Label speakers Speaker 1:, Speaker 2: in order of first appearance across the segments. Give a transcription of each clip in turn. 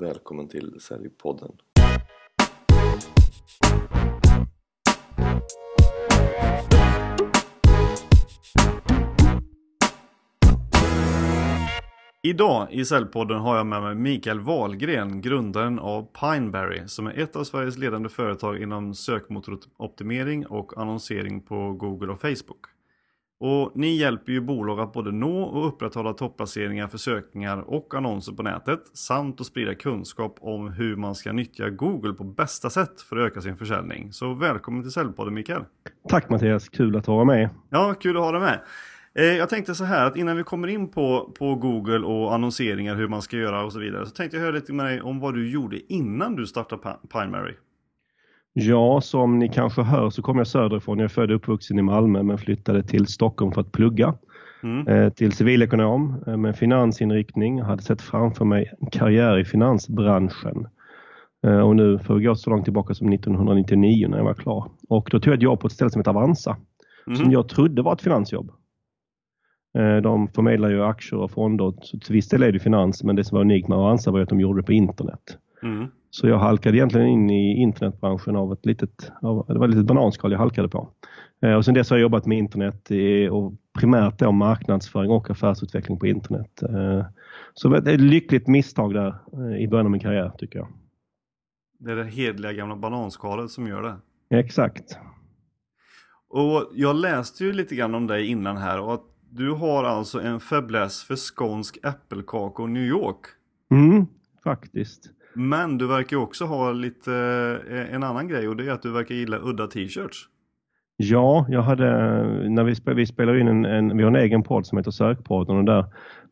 Speaker 1: Välkommen till Säljpodden.
Speaker 2: Idag i Säljpodden har jag med mig Mikael Wahlgren, grundaren av Pineberry, som är ett av Sveriges ledande företag inom sökmotoroptimering och annonsering på Google och Facebook. Och ni hjälper ju bolag att både nå och upprätthålla topplaceringar för sökningar och annonser på nätet samt att sprida kunskap om hur man ska nyttja Google på bästa sätt för att öka sin försäljning. Så välkommen till Säljpodden Mikael!
Speaker 3: Tack Mattias, kul att vara med!
Speaker 2: Ja, kul att ha dig med! Eh, jag tänkte så här att innan vi kommer in på, på Google och annonseringar, hur man ska göra och så vidare, så tänkte jag höra lite med dig om vad du gjorde innan du startade Pinemary.
Speaker 3: Ja, som ni kanske hör så kommer jag söderifrån. Jag är född och uppvuxen i Malmö men flyttade till Stockholm för att plugga. Mm. Eh, till civilekonom eh, med finansinriktning. Jag hade sett framför mig en karriär i finansbranschen. Och nu får vi gå så långt tillbaka som 1999 när jag var klar. Och då tog jag ett jobb på ett ställe som heter Avanza. Mm. Som jag trodde var ett finansjobb. Eh, de förmedlar ju aktier och fonder. Så till viss del är det finans, men det som var unikt med Avanza var att de gjorde det på internet. Mm. Så jag halkade egentligen in i internetbranschen av ett litet, av, det var ett litet bananskal jag halkade på. Eh, och sen dess har jag jobbat med internet och primärt då marknadsföring och affärsutveckling på internet. Eh, så det är ett lyckligt misstag där i början av min karriär tycker jag.
Speaker 2: Det är det hedliga gamla bananskalet som gör det?
Speaker 3: Exakt.
Speaker 2: Och jag läste ju lite grann om dig innan här och att du har alltså en fäbless för skånsk äppelkakor New York.
Speaker 3: Mm, faktiskt.
Speaker 2: Men du verkar också ha lite eh, en annan grej och det är att du verkar gilla udda t-shirts.
Speaker 3: Ja, jag hade, när vi, spel, vi spelar in en, en, vi har en egen podd som heter Sökpodden och där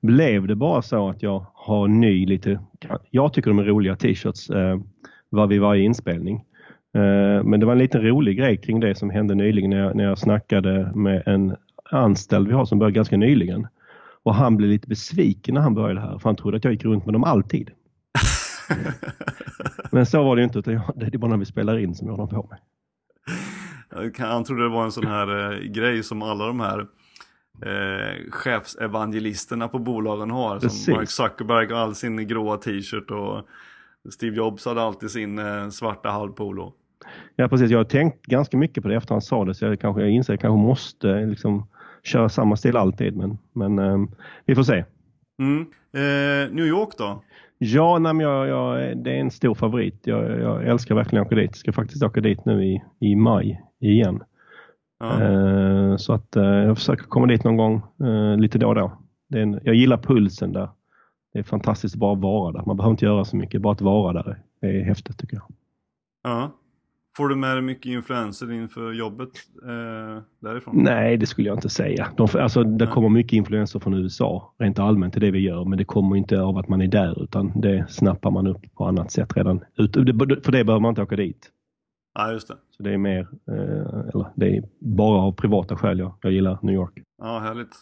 Speaker 3: blev det bara så att jag har ny lite, jag tycker de är roliga t-shirts eh, var vid varje inspelning. Eh, men det var en liten rolig grej kring det som hände nyligen när jag, när jag snackade med en anställd vi har som började ganska nyligen. Och han blev lite besviken när han började här för han trodde att jag gick runt med dem alltid. Men så var det inte utan jag, det är bara när vi spelar in som jag har på mig.
Speaker 2: Han trodde det var en sån här eh, grej som alla de här eh, chefsevangelisterna på bolagen har. Precis. Som Mark Zuckerberg har all sin gråa t-shirt och Steve Jobs hade alltid sin eh, svarta halvpolo.
Speaker 3: Ja precis, jag har tänkt ganska mycket på det efter han sa det så jag, kanske, jag inser att jag kanske måste liksom köra samma stil alltid. Men, men eh, vi får se.
Speaker 2: Mm. Eh, New York då?
Speaker 3: Ja, nej, jag, jag, det är en stor favorit. Jag, jag älskar verkligen att åka dit. Jag ska faktiskt åka dit nu i, i maj igen. Ja. Eh, så att eh, jag försöker komma dit någon gång eh, lite då och då. Det en, jag gillar pulsen där. Det är fantastiskt bara att vara där. Man behöver inte göra så mycket, bara att vara där är häftigt tycker jag.
Speaker 2: Ja. Får du med dig mycket influenser inför jobbet eh, därifrån?
Speaker 3: Nej, det skulle jag inte säga. De, alltså, det Nej. kommer mycket influenser från USA rent allmänt till det vi gör, men det kommer inte av att man är där utan det snappar man upp på annat sätt redan. För det behöver man inte åka dit.
Speaker 2: Ja, just det.
Speaker 3: Så det är mer, eh, eller det är bara av privata skäl jag, jag gillar New York.
Speaker 2: Ja, härligt.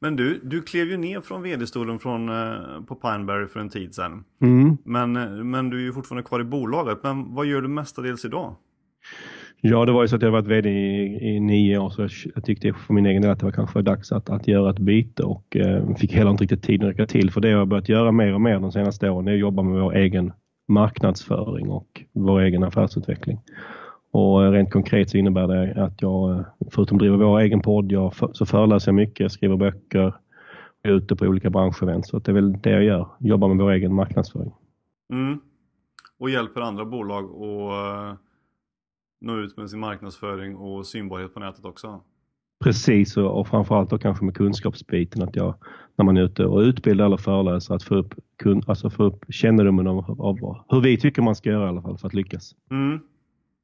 Speaker 2: Men du, du klev ju ner från vd-stolen från, eh, på Pineberry för en tid sedan. Mm. Men, eh, men du är ju fortfarande kvar i bolaget. Men vad gör du mestadels idag?
Speaker 3: Ja, det var ju så att jag varit VD i, i nio år så jag, jag tyckte för min egen del att det var kanske dags att, att göra ett byte och eh, fick heller inte riktigt tiden räcka till. För det jag har börjat göra mer och mer de senaste åren är att jobba med vår egen marknadsföring och vår egen affärsutveckling. Och rent konkret så innebär det att jag, förutom driver vår egen podd, jag så föreläser jag mycket, skriver böcker, är ute på olika branschevent. Så det är väl det jag gör, jobbar med vår egen marknadsföring.
Speaker 2: Mm. Och hjälper andra bolag att uh, nå ut med sin marknadsföring och synbarhet på nätet också?
Speaker 3: Precis och, framförallt då kanske med kunskapsbiten att jag när man är ute och utbildar eller föreläser att få upp, alltså få upp kännedomen av, av, hur vi tycker man ska göra i alla fall för att lyckas.
Speaker 2: Mm.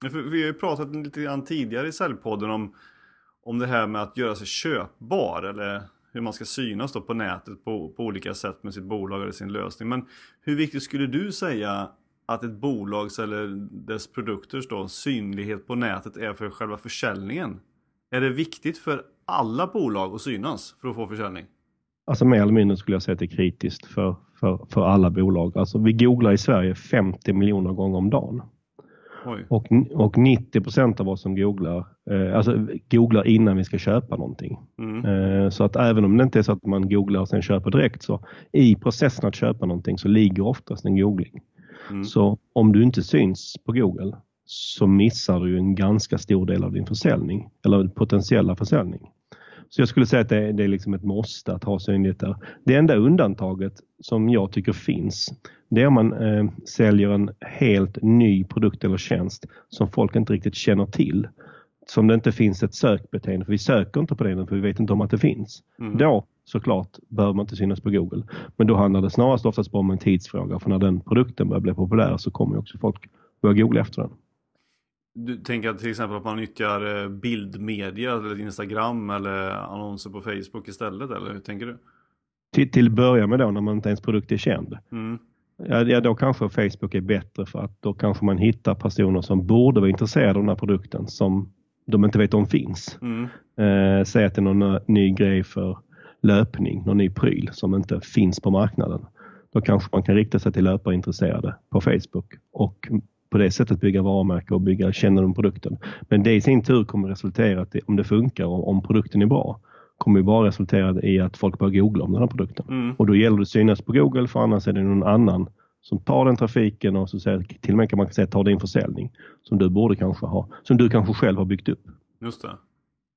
Speaker 2: Vi har ju pratat lite grann tidigare i Säljpodden om, om det här med att göra sig köpbar eller hur man ska synas då på nätet på, på olika sätt med sitt bolag eller sin lösning. Men hur viktigt skulle du säga att ett bolags eller dess produkters då, synlighet på nätet är för själva försäljningen? Är det viktigt för alla bolag att synas för att få försäljning?
Speaker 3: Alltså mer eller mindre skulle jag säga att det är kritiskt för, för, för alla bolag. Alltså vi googlar i Sverige 50 miljoner gånger om dagen. Och, och 90% av oss som googlar, eh, alltså googlar innan vi ska köpa någonting. Mm. Eh, så att även om det inte är så att man googlar och sen köper direkt så i processen att köpa någonting så ligger oftast en googling. Mm. Så om du inte syns på Google så missar du en ganska stor del av din försäljning eller potentiella försäljning. Så jag skulle säga att det, det är liksom ett måste att ha synlighet där. Det enda undantaget som jag tycker finns, det är om man eh, säljer en helt ny produkt eller tjänst som folk inte riktigt känner till. Som det inte finns ett sökbeteende, för vi söker inte på det för vi vet inte om att det finns. Mm. Då såklart behöver man inte synas på Google. Men då handlar det snarast oftast bara om en tidsfråga, för när den produkten börjar bli populär så kommer också folk börja googla efter den.
Speaker 2: Du tänker till exempel att man nyttjar eh, bildmedia eller Instagram eller annonser på Facebook istället eller hur tänker du?
Speaker 3: Till, till börja med då när man inte ens produkt är känd. Mm. Ja, ja, då kanske Facebook är bättre för att då kanske man hittar personer som borde vara intresserade av den här produkten som de inte vet om finns. Mm. Eh, säg att det är någon ny grej för löpning, någon ny pryl som inte finns på marknaden. Då kanske man kan rikta sig till löparintresserade på Facebook och på det sättet bygga varumärke och bygga kännedom om produkten. Men det i sin tur kommer resultera att om det funkar och om produkten är bra kommer ju bara resultera i att folk börjar googla om den här produkten. Mm. Och då gäller det att synas på Google för annars är det någon annan som tar den trafiken och så säger, till och med kan man säga tar din försäljning som du borde kanske ha, som du kanske själv har byggt upp.
Speaker 2: Just det.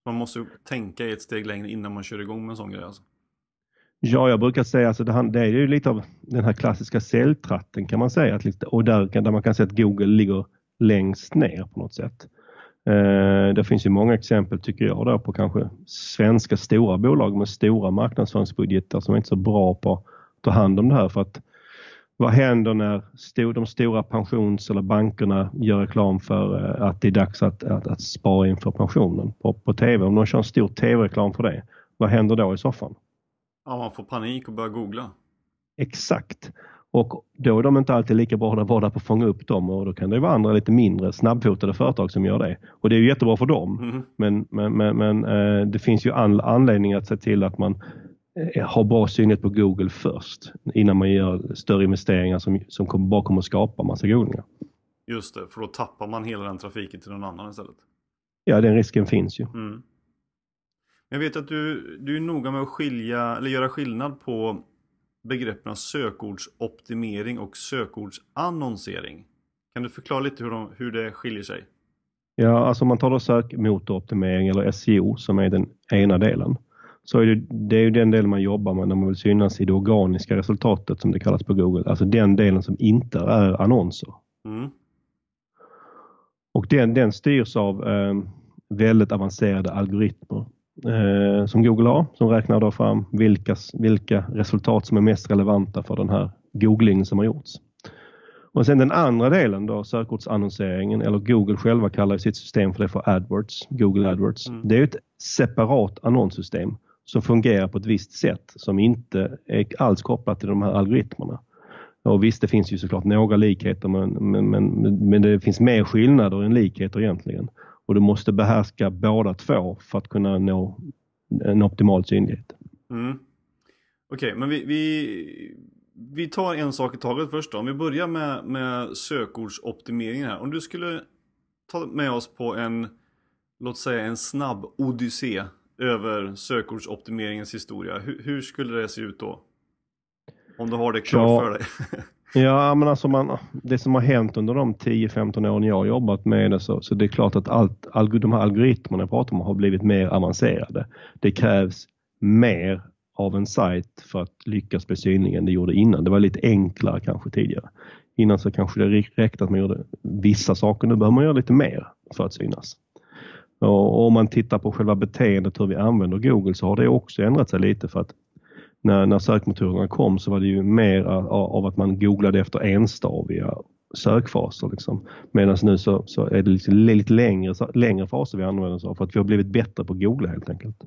Speaker 2: Man måste ju tänka ett steg längre innan man kör igång med en sån grej alltså.
Speaker 3: Ja, jag brukar säga alltså det, det är ju lite av den här klassiska säljtratten kan man säga. Att, och där, där man kan säga att Google ligger längst ner på något sätt. Eh, det finns ju många exempel tycker jag där på kanske svenska stora bolag med stora marknadsföringsbudgetar som är inte så bra på att ta hand om det här. För att vad händer när de stora pensions eller bankerna gör reklam för eh, att det är dags att, att, att spara inför pensionen på, på TV? Om de kör en stor TV-reklam för det, vad händer då i soffan?
Speaker 2: Ja, man får panik och börjar googla.
Speaker 3: Exakt. Och då är de inte alltid lika bra på att fånga upp dem och då kan det vara andra lite mindre snabbfotade företag som gör det. Och det är ju jättebra för dem. Mm. Men, men, men, men eh, det finns ju all anledning att se till att man eh, har bra synlighet på Google först innan man gör större investeringar som, som kommer, bara kommer att skapa massa googlingar.
Speaker 2: Just det, för då tappar man hela den trafiken till någon annan istället.
Speaker 3: Ja, den risken finns ju. Mm.
Speaker 2: Jag vet att du, du är noga med att skilja, eller göra skillnad på begreppen sökordsoptimering och sökordsannonsering. Kan du förklara lite hur, de, hur det skiljer sig?
Speaker 3: Ja, alltså om man då sökmotoroptimering eller SEO som är den ena delen. Så är det, det är ju den delen man jobbar med när man vill synas i det organiska resultatet som det kallas på Google. Alltså den delen som inte är annonser. Mm. Och den, den styrs av eh, väldigt avancerade algoritmer eh, som Google har som räknar då fram vilka, vilka resultat som är mest relevanta för den här googlingen som har gjorts. Och sen den andra delen då, sökordsannonseringen, eller Google själva kallar sitt system för det för AdWords, Google AdWords. Mm. Det är ett separat annonssystem som fungerar på ett visst sätt som inte är alls kopplat till de här algoritmerna. Och visst, det finns ju såklart några likheter men, men, men, men det finns mer skillnader än likheter egentligen. Och du måste behärska båda två för att kunna nå en optimal synlighet.
Speaker 2: Mm. Okej, okay, men vi, vi, vi tar en sak i taget först då. Om vi börjar med, med sökordsoptimeringen här. Om du skulle ta med oss på en, låt säga en snabb odyssé över sökordsoptimeringens historia. Hur, hur skulle det se ut då? Om du har det klart ja, för dig.
Speaker 3: Ja, men alltså man, det som har hänt under de 10-15 åren jag har jobbat med det så, så det är klart att allt, de här algoritmerna jag pratar om har blivit mer avancerade. Det krävs mer av en sajt för att lyckas bli synlig än det gjorde innan. Det var lite enklare kanske tidigare. Innan så kanske det räckte att man gjorde vissa saker. Nu behöver man göra lite mer för att synas. Och om man tittar på själva beteendet hur vi använder Google så har det också ändrat sig lite för att när, när sökmotorerna kom så var det ju mer av att man googlade efter enstaviga sökfaser. Liksom. Medan nu så, så är det liksom lite längre, längre faser vi använder oss av för att vi har blivit bättre på att googla helt enkelt.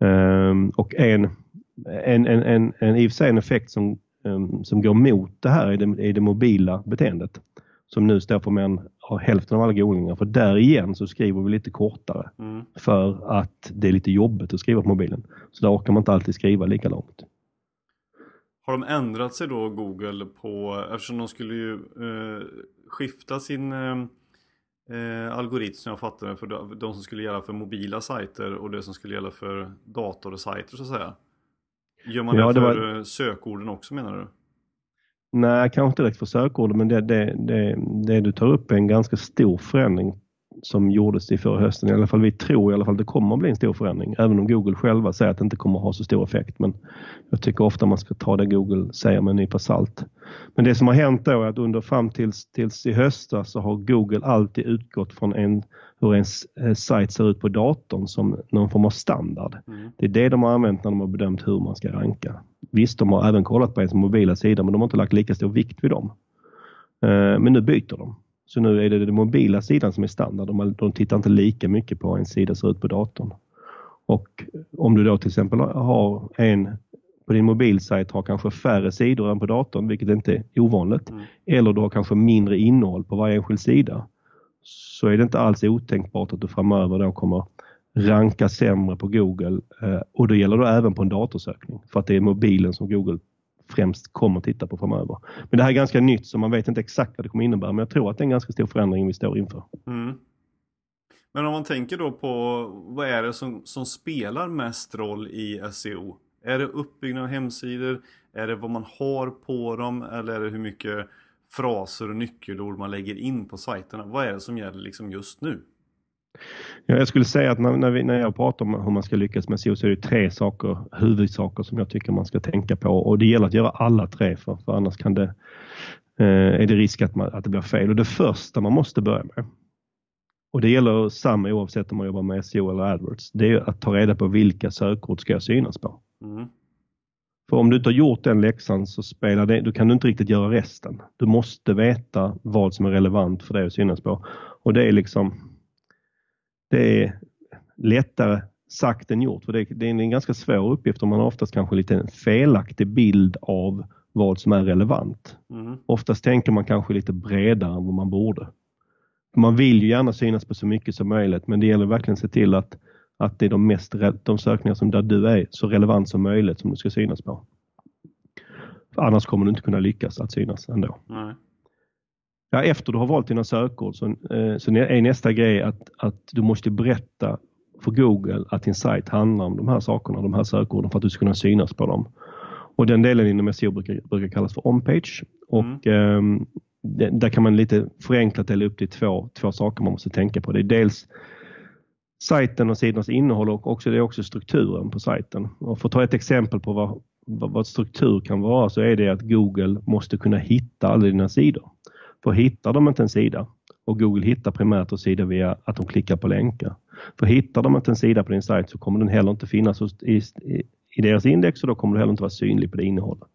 Speaker 3: Um, och en, en, en, en, en, i och för sig en effekt som, um, som går mot det här är det, är det mobila beteendet som nu står för mer än hälften av alla googlingar. För där igen så skriver vi lite kortare mm. för att det är lite jobbigt att skriva på mobilen. Så där orkar man inte alltid skriva lika långt.
Speaker 2: Har de ändrat sig då Google på, eftersom de skulle ju eh, skifta sin, eh, eh, algoritm som jag fattade för de, de som skulle gälla för mobila sajter och det som skulle gälla för datorsajter så att säga. Gör man ja, det för var... sökorden också menar du?
Speaker 3: Nej, kanske inte direkt för sökord, men det, det, det, det du tar upp är en ganska stor förändring som gjordes i förra hösten. I alla fall vi tror i alla fall att det kommer att bli en stor förändring. Även om Google själva säger att det inte kommer att ha så stor effekt. Men jag tycker ofta man ska ta det Google säger med en nypa salt. Men det som har hänt då är att under fram tills, tills i höstas så har Google alltid utgått från en, hur en eh, sajt ser ut på datorn som någon form av standard. Mm. Det är det de har använt när de har bedömt hur man ska ranka. Visst, de har även kollat på ens mobila sida men de har inte lagt lika stor vikt vid dem. Eh, men nu byter de. Så nu är det den mobila sidan som är standard. De, de tittar inte lika mycket på hur en sida ser ut på datorn. Och om du då till exempel har en på din mobilsajt har kanske färre sidor än på datorn, vilket inte är ovanligt. Mm. Eller du har kanske mindre innehåll på varje enskild sida. Så är det inte alls otänkbart att du framöver då kommer ranka sämre på Google eh, och det gäller då även på en datorsökning för att det är mobilen som Google främst kommer titta på framöver. Men det här är ganska nytt så man vet inte exakt vad det kommer innebära men jag tror att det är en ganska stor förändring vi står inför. Mm.
Speaker 2: Men om man tänker då på vad är det som, som spelar mest roll i SEO? Är det uppbyggnad av hemsidor? Är det vad man har på dem? Eller är det hur mycket fraser och nyckelord man lägger in på sajterna? Vad är det som gäller liksom just nu?
Speaker 3: Ja, jag skulle säga att när, när, vi, när jag pratar om hur man ska lyckas med SEO så är det tre saker, huvudsaker som jag tycker man ska tänka på och det gäller att göra alla tre för, för annars kan det, eh, är det risk att, man, att det blir fel. Och det första man måste börja med och det gäller samma oavsett om man jobbar med SEO eller AdWords. Det är att ta reda på vilka sökord ska jag synas på. Mm. För om du inte har gjort den läxan så spelar det, då kan du inte riktigt göra resten. Du måste veta vad som är relevant för dig att synas på. Och det är liksom det är lättare sagt än gjort. För det, det är en ganska svår uppgift och man har oftast kanske lite en felaktig bild av vad som är relevant. Mm. Oftast tänker man kanske lite bredare än vad man borde. Man vill ju gärna synas på så mycket som möjligt men det gäller verkligen att se till att, att det är de, mest, de sökningar som där du är så relevant som möjligt som du ska synas på. För annars kommer du inte kunna lyckas att synas ändå. Nej. Ja, efter du har valt dina sökord så, eh, så är nästa grej att, att du måste berätta för Google att din sajt handlar om de här sakerna, de här sökorden för att du ska kunna synas på dem. Och den delen inom SEO brukar, brukar kallas för on-page. Och mm. eh, det, där kan man lite förenklat dela upp det i två, två saker man måste tänka på. Det är dels sajten och sidornas innehåll och också, det är också strukturen på sajten. Och för att ta ett exempel på vad, vad, vad struktur kan vara så är det att Google måste kunna hitta alla dina sidor. För hittar de inte en sida och Google hittar primärt en sida via att de klickar på länkar. För hittar de inte en sida på din sajt så kommer den heller inte finnas i, deras index och då kommer du heller inte vara synlig på det innehållet.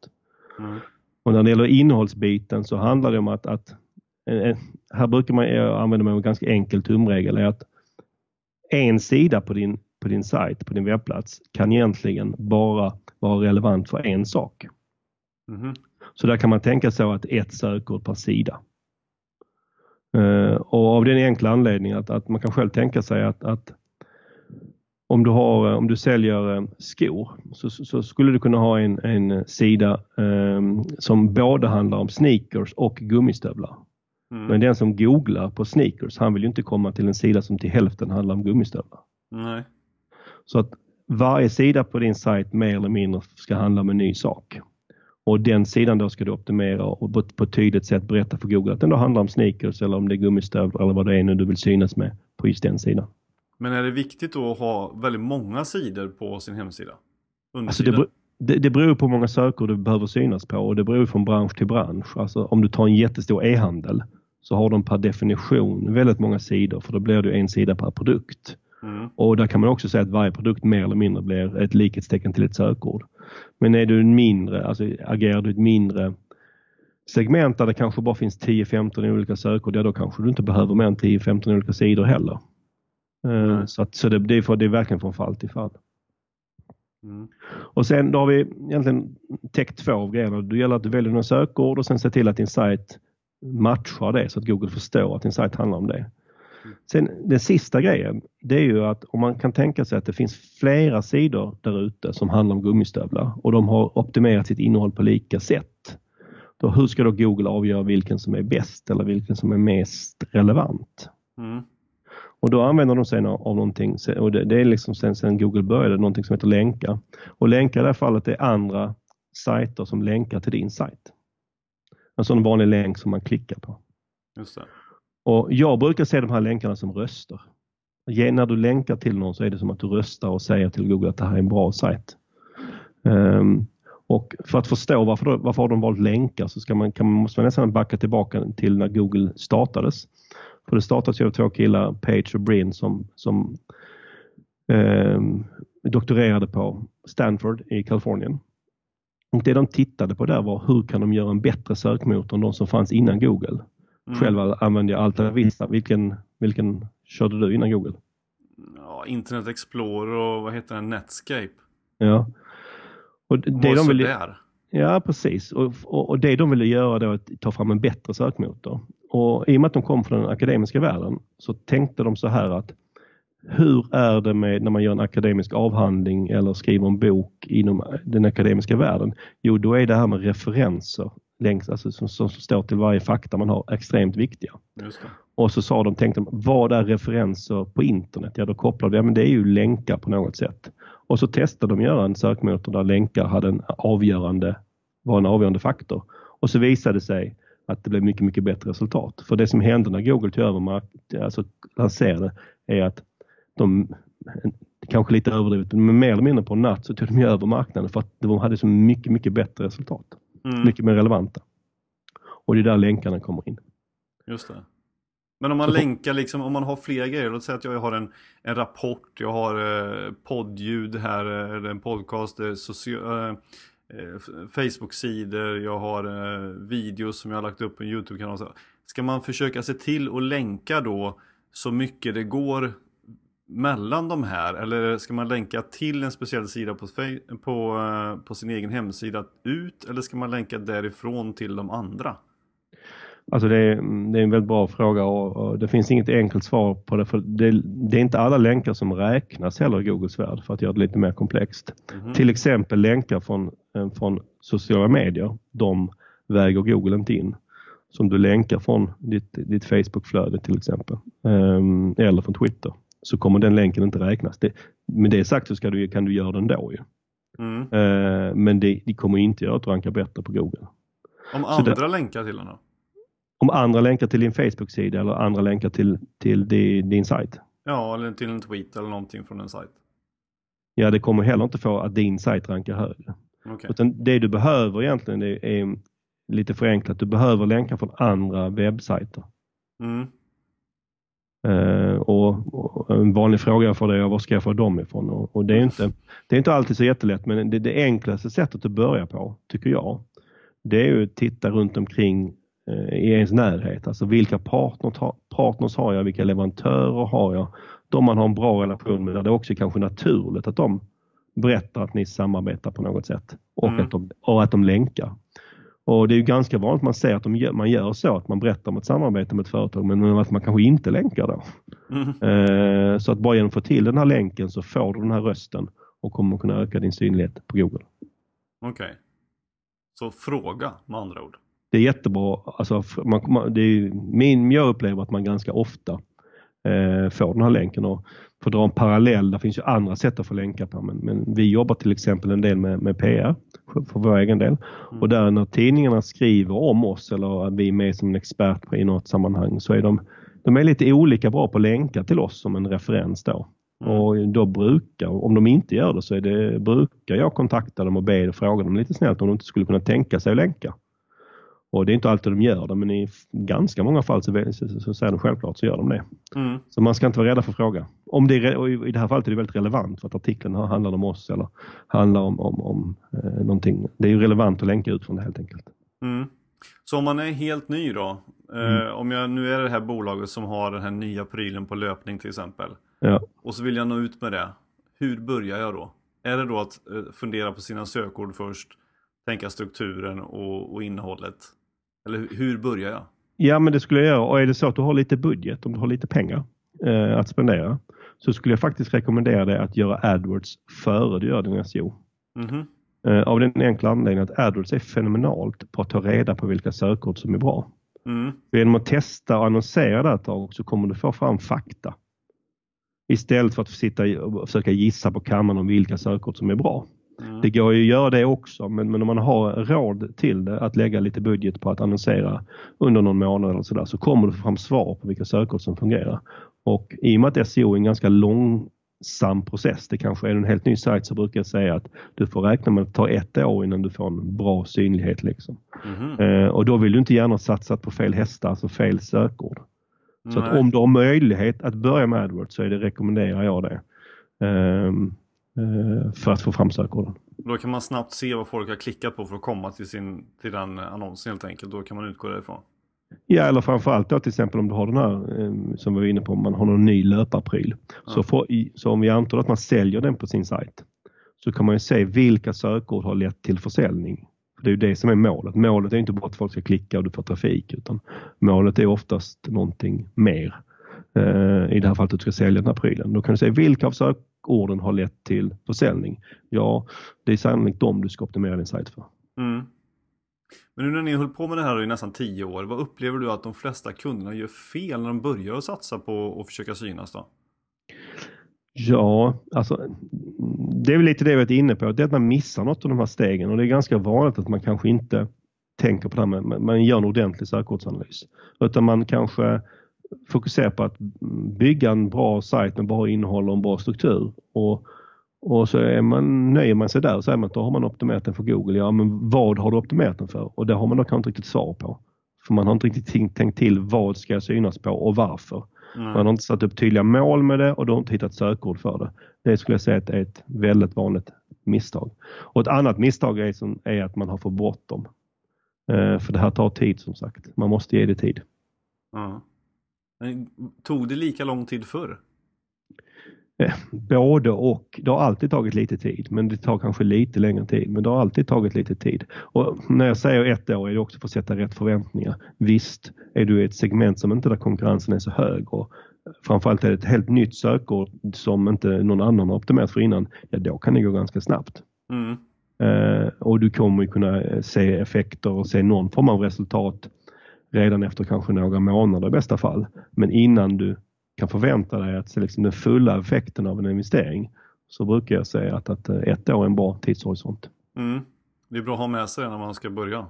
Speaker 3: Mm. Och när det gäller innehållsbiten så handlar det om att, att eh, eh, här brukar man använda mig av en ganska enkel tumregel är att en sida på din, på din sajt, på din webbplats kan egentligen bara vara relevant för en sak. Mm. Så där kan man tänka sig att ett sökord per sida. Uh, och av den enkla anledningen att, att man kan själv tänka sig att, att om du, har, om du säljer eh, skor så, så, skulle du kunna ha en, en sida um, som både handlar om sneakers och gummistövlar. Mm. Men den som googlar på sneakers, han vill ju inte komma till en sida som till hälften handlar om gummistövlar.
Speaker 2: Nej.
Speaker 3: Så att varje sida på din sajt mer eller mindre ska handla om en ny sak. Och den sidan då ska du optimera och på, på ett tydligt sätt berätta för Google att den då handlar om sneakers eller om det är gummistövlar eller vad det är nu du vill synas med på just den sidan.
Speaker 2: Men är det viktigt då att ha väldigt många sidor på sin hemsida?
Speaker 3: Alltså det, det, det beror på hur många sökord du behöver synas på och det beror från bransch till bransch. Alltså om du tar en jättestor e-handel så har de per definition väldigt många sidor för då blir det en sida per produkt. Mm. Och där kan man också säga att varje produkt mer eller mindre blir ett likhetstecken till ett sökord. Men är du en mindre, alltså agerar du ett mindre segment där det kanske bara finns 10-15 olika sökord, ja då kanske du inte behöver mer än 10-15 olika sidor heller. Mm. Så, att, så det, det, är för, det är verkligen från fall till fall. Mm. Och sen då har vi egentligen täckt två av grejerna. Det gäller att du väljer några sökord och sen se till att din sajt matchar det så att Google förstår att din sajt handlar om det. Sen den sista grejen, det är ju att om man kan tänka sig att det finns flera sidor där ute som handlar om gummistövlar och de har optimerat sitt innehåll på lika sätt. Då, hur ska då Google avgöra vilken som är bäst eller vilken som är mest relevant?
Speaker 2: Mm.
Speaker 3: Och då använder de sig av någonting, och det, det är liksom sen, sen Google började, någonting som heter länkar. Och länkar i det här fallet är andra sajter som länkar till din sajt. En sån vanlig länk som man klickar på.
Speaker 2: Just det.
Speaker 3: Och jag brukar se de här länkarna som röster. När du länkar till någon så är det som att du röstar och säger till Google att det här är en bra sajt. Um, och för att förstå varför, varför har de valt länkar så ska man, kan måste man nästan backa tillbaka till när Google startades. För det startades av två killar, Page och Brin, som, som eh, doktorerade på Stanford i Kalifornien. Och det de tittade på där var hur kan de göra en bättre sökmotor än de som fanns innan Google. Mm. Själv använde jag Alta Vista. Vilken, vilken körde du innan Google?
Speaker 2: Ja, Internet Explorer och vad heter den? Netscape.
Speaker 3: Ja. Och det de vill,
Speaker 2: där.
Speaker 3: Ja, precis. Och, och, och, det de ville göra då att ta fram en bättre sökmotor. Och I och med att de kom från den akademiska världen så tänkte de så här att hur är det med när man gör en akademisk avhandling eller skriver en bok inom den akademiska världen? Jo, då är det här med referenser längs, alltså som, som står till varje fakta man har extremt viktiga. Och så sa de, tänkte vad är referenser på internet? Ja, då kopplade vi, ja men det är ju länkar på något sätt. Och så testade de göra en sökmotor där länkar hade en avgörande, var en avgörande faktor. Och så visade det sig att det blev mycket, mycket bättre resultat. För det som hände när Google tog över, alltså lanserade, är att de, kanske lite överdrivet, men mer eller mindre på en natt så tog de över marknaden för att de hade så mycket, mycket bättre resultat. Mm. Mycket mer relevanta. Och det är där länkarna kommer in.
Speaker 2: Just det. Men om man så länkar, liksom, om man har flera grejer, låt säga att jag har en, en rapport, jag har eh, poddljud här, eh, eller en podcast, eh, social, eh, eh, Facebook-sidor, jag har eh, videos som jag har lagt upp på en YouTube-kanal. Ska man försöka se till att länka då så mycket det går mellan de här? Eller ska man länka till en speciell sida på, på, eh, på sin egen hemsida ut? Eller ska man länka därifrån till de andra?
Speaker 3: Alltså det är, det är en väldigt bra fråga och, det finns inget enkelt svar på det. För det, det, är inte alla länkar som räknas heller i Googles värld för att göra det lite mer komplext. Mm -hmm. Till exempel länkar från, eh, från sociala medier. De väger Google inte in. Som du länkar från ditt, ditt Facebook-flöde till exempel. Um, eller från Twitter. Så kommer den länken inte räknas. Det, med det sagt så ska du, kan du göra den då ju. Mm. Uh, men det, det kommer inte göra att du rankar bättre på Google.
Speaker 2: Om andra det, länkar till den då?
Speaker 3: om andra länkar till din Facebook-sida eller andra länkar till, till din, din sajt.
Speaker 2: Ja, eller till en tweet eller någonting från en sajt.
Speaker 3: Ja, det kommer heller inte få att din sajt rankar högre. Okay. Utan det du behöver egentligen är, är lite förenklat, du behöver länkar från andra webbsajter. Mm. Uh, och, och, en vanlig fråga för dig är var ska jag få dem ifrån? Och, och det, är inte, det är inte alltid så jättelätt men det, det enklaste sättet att börja på, tycker jag, det är ju att titta runt omkring Eh, i ens närhet. Alltså vilka partners, partners har jag, vilka leverantörer har jag? De man har en bra relation med, där det också är kanske naturligt att de berättar att ni samarbetar på något sätt och, mm. att, de, och att de länkar. Och Det är ju ganska vanligt att man ser att de man gör så, att man berättar om ett samarbete med ett företag men att man kanske inte länkar då. Mm. Eh, så att bara genom att få till den här länken så får du den här rösten och kommer kunna öka din synlighet på Google.
Speaker 2: Okej. Okay. Så fråga med andra ord
Speaker 3: det är jättebra. Alltså, man, det är, min, jag upplever att man ganska ofta eh, får den här länken. Och för att dra en parallell, det finns ju andra sätt att få länkar på men, men vi jobbar till exempel en del med, med PR för vår egen del. Mm. Och där när tidningarna skriver om oss eller vi är med som en expert i något sammanhang så är de, de är lite olika bra på att länka till oss som en referens då. Mm. Och då brukar, om de inte gör det så är det, brukar jag kontakta dem och be och fråga dem lite snällt om de inte skulle kunna tänka sig att länka. Och det är inte alltid de gör det men i ganska många fall så, så, så säger de självklart så gör de det. Mm. Så man ska inte vara rädda för att fråga. Om det är, I det här fallet är det väldigt relevant för att artikeln handlar om oss eller handlar om, om, om eh, någonting. Det är ju relevant att länka ut från det helt enkelt.
Speaker 2: Mm. Så om man är helt ny då, eh, mm. om jag nu är det här bolaget som har den här nya prylen på löpning till exempel. Ja. Och så vill jag nå ut med det. Hur börjar jag då? Är det då att eh, fundera på sina sökord först, tänka strukturen och, och innehållet? Eller hur börjar jag?
Speaker 3: Ja, men det skulle jag göra. Och är det så att du har lite budget, om du har lite pengar eh, att spendera, så skulle jag faktiskt rekommendera dig att göra AdWords före du gör din SEO. Mm -hmm. eh, av den enkla anledningen att AdWords är fenomenalt på att ta reda på vilka sökord som är bra.
Speaker 2: Mm.
Speaker 3: Genom att testa och annonsera det ett tag så kommer du få fram fakta. Istället för att sitta och försöka gissa på kammaren om vilka sökord som är bra.
Speaker 2: Mm.
Speaker 3: Det går ju att göra det också men, men om man har råd till det, att lägga lite budget på att annonsera under någon månad eller sådär så kommer du få fram svar på vilka sökord som fungerar. Och i och med att SEO är en ganska långsam process, det kanske är en helt ny sajt så brukar jag säga att du får räkna med att det tar ett år innan du får en bra synlighet. Liksom.
Speaker 2: Mhm.
Speaker 3: Eh, och då vill du inte gärna satsa på fel hästar, alltså fel sökord. Så att om du har möjlighet att börja med AdWords så är det, rekommenderar jag det. Eh, för att få fram sökorden.
Speaker 2: Då kan man snabbt se vad folk har klickat på för att komma till, sin, till den annonsen helt enkelt. Då kan man utgå därifrån.
Speaker 3: Ja, eller framförallt då till exempel om du har den här eh, som vi var inne på, om man har någon ny löparpryl. Så,
Speaker 2: Ja.
Speaker 3: får, i- så om vi antar att man säljer den på sin sajt så kan man ju se vilka sökord har lett till försäljning. För Det är ju det som är målet. Målet är inte bara att folk ska klicka och du får trafik utan målet är oftast någonting mer. Eh, I det här fallet att du ska sälja den här prylen. Då kan du se vilka av sökorden har lett till försäljning. Ja, det är sannolikt de du ska optimera din sajt för.
Speaker 2: Mm. Men nu när ni höll på med det här i nästan tio år, vad upplever du att de flesta kunderna gör fel när de börjar att satsa på att försöka synas då?
Speaker 3: Ja, alltså det är väl lite det vi varit inne på, det är att man missar något av de här stegen och det är ganska vanligt att man kanske inte tänker på det här med, med- man gör en ordentlig sökordsanalys. Utan man kanske fokuserar på att bygga en bra sajt med bra innehåll och en bra struktur. Och, och så är man, nöjer man sig där och säger man att då har man optimerat den för Google. Ja, men vad har du optimerat den för? Och det har man då kanske inte riktigt svar på. För man har inte riktigt tänkt- till vad ska jag synas på och varför.
Speaker 2: Mm.
Speaker 3: Man har inte satt upp tydliga mål med det och du har inte hittat sökord för det. Det skulle jag säga är ett väldigt vanligt misstag. Och ett annat misstag är, som, är att man har för bråttom. Eh, för det här tar tid som sagt. Man måste ge det tid.
Speaker 2: Ja. Men Tog det lika lång tid förr?
Speaker 3: Eh, både och. Det har alltid tagit lite tid men det tar kanske lite längre tid. Men det har alltid tagit lite tid. Och när jag säger ett år är det också för att sätta rätt förväntningar. Visst är du i ett segment som inte där konkurrensen är så hög och framförallt är det ett helt nytt sökord som inte någon annan har optimerat för innan. Ja, då kan det gå ganska snabbt.
Speaker 2: Mm.
Speaker 3: Eh, och du kommer ju kunna se effekter och se någon form av resultat redan efter kanske några månader i bästa fall. Men innan du kan förvänta dig att se liksom den fulla effekten av en investering så brukar jag säga att, att eh, ett år är en bra tidshorisont.
Speaker 2: Mm. Det är bra att ha med sig när man ska börja.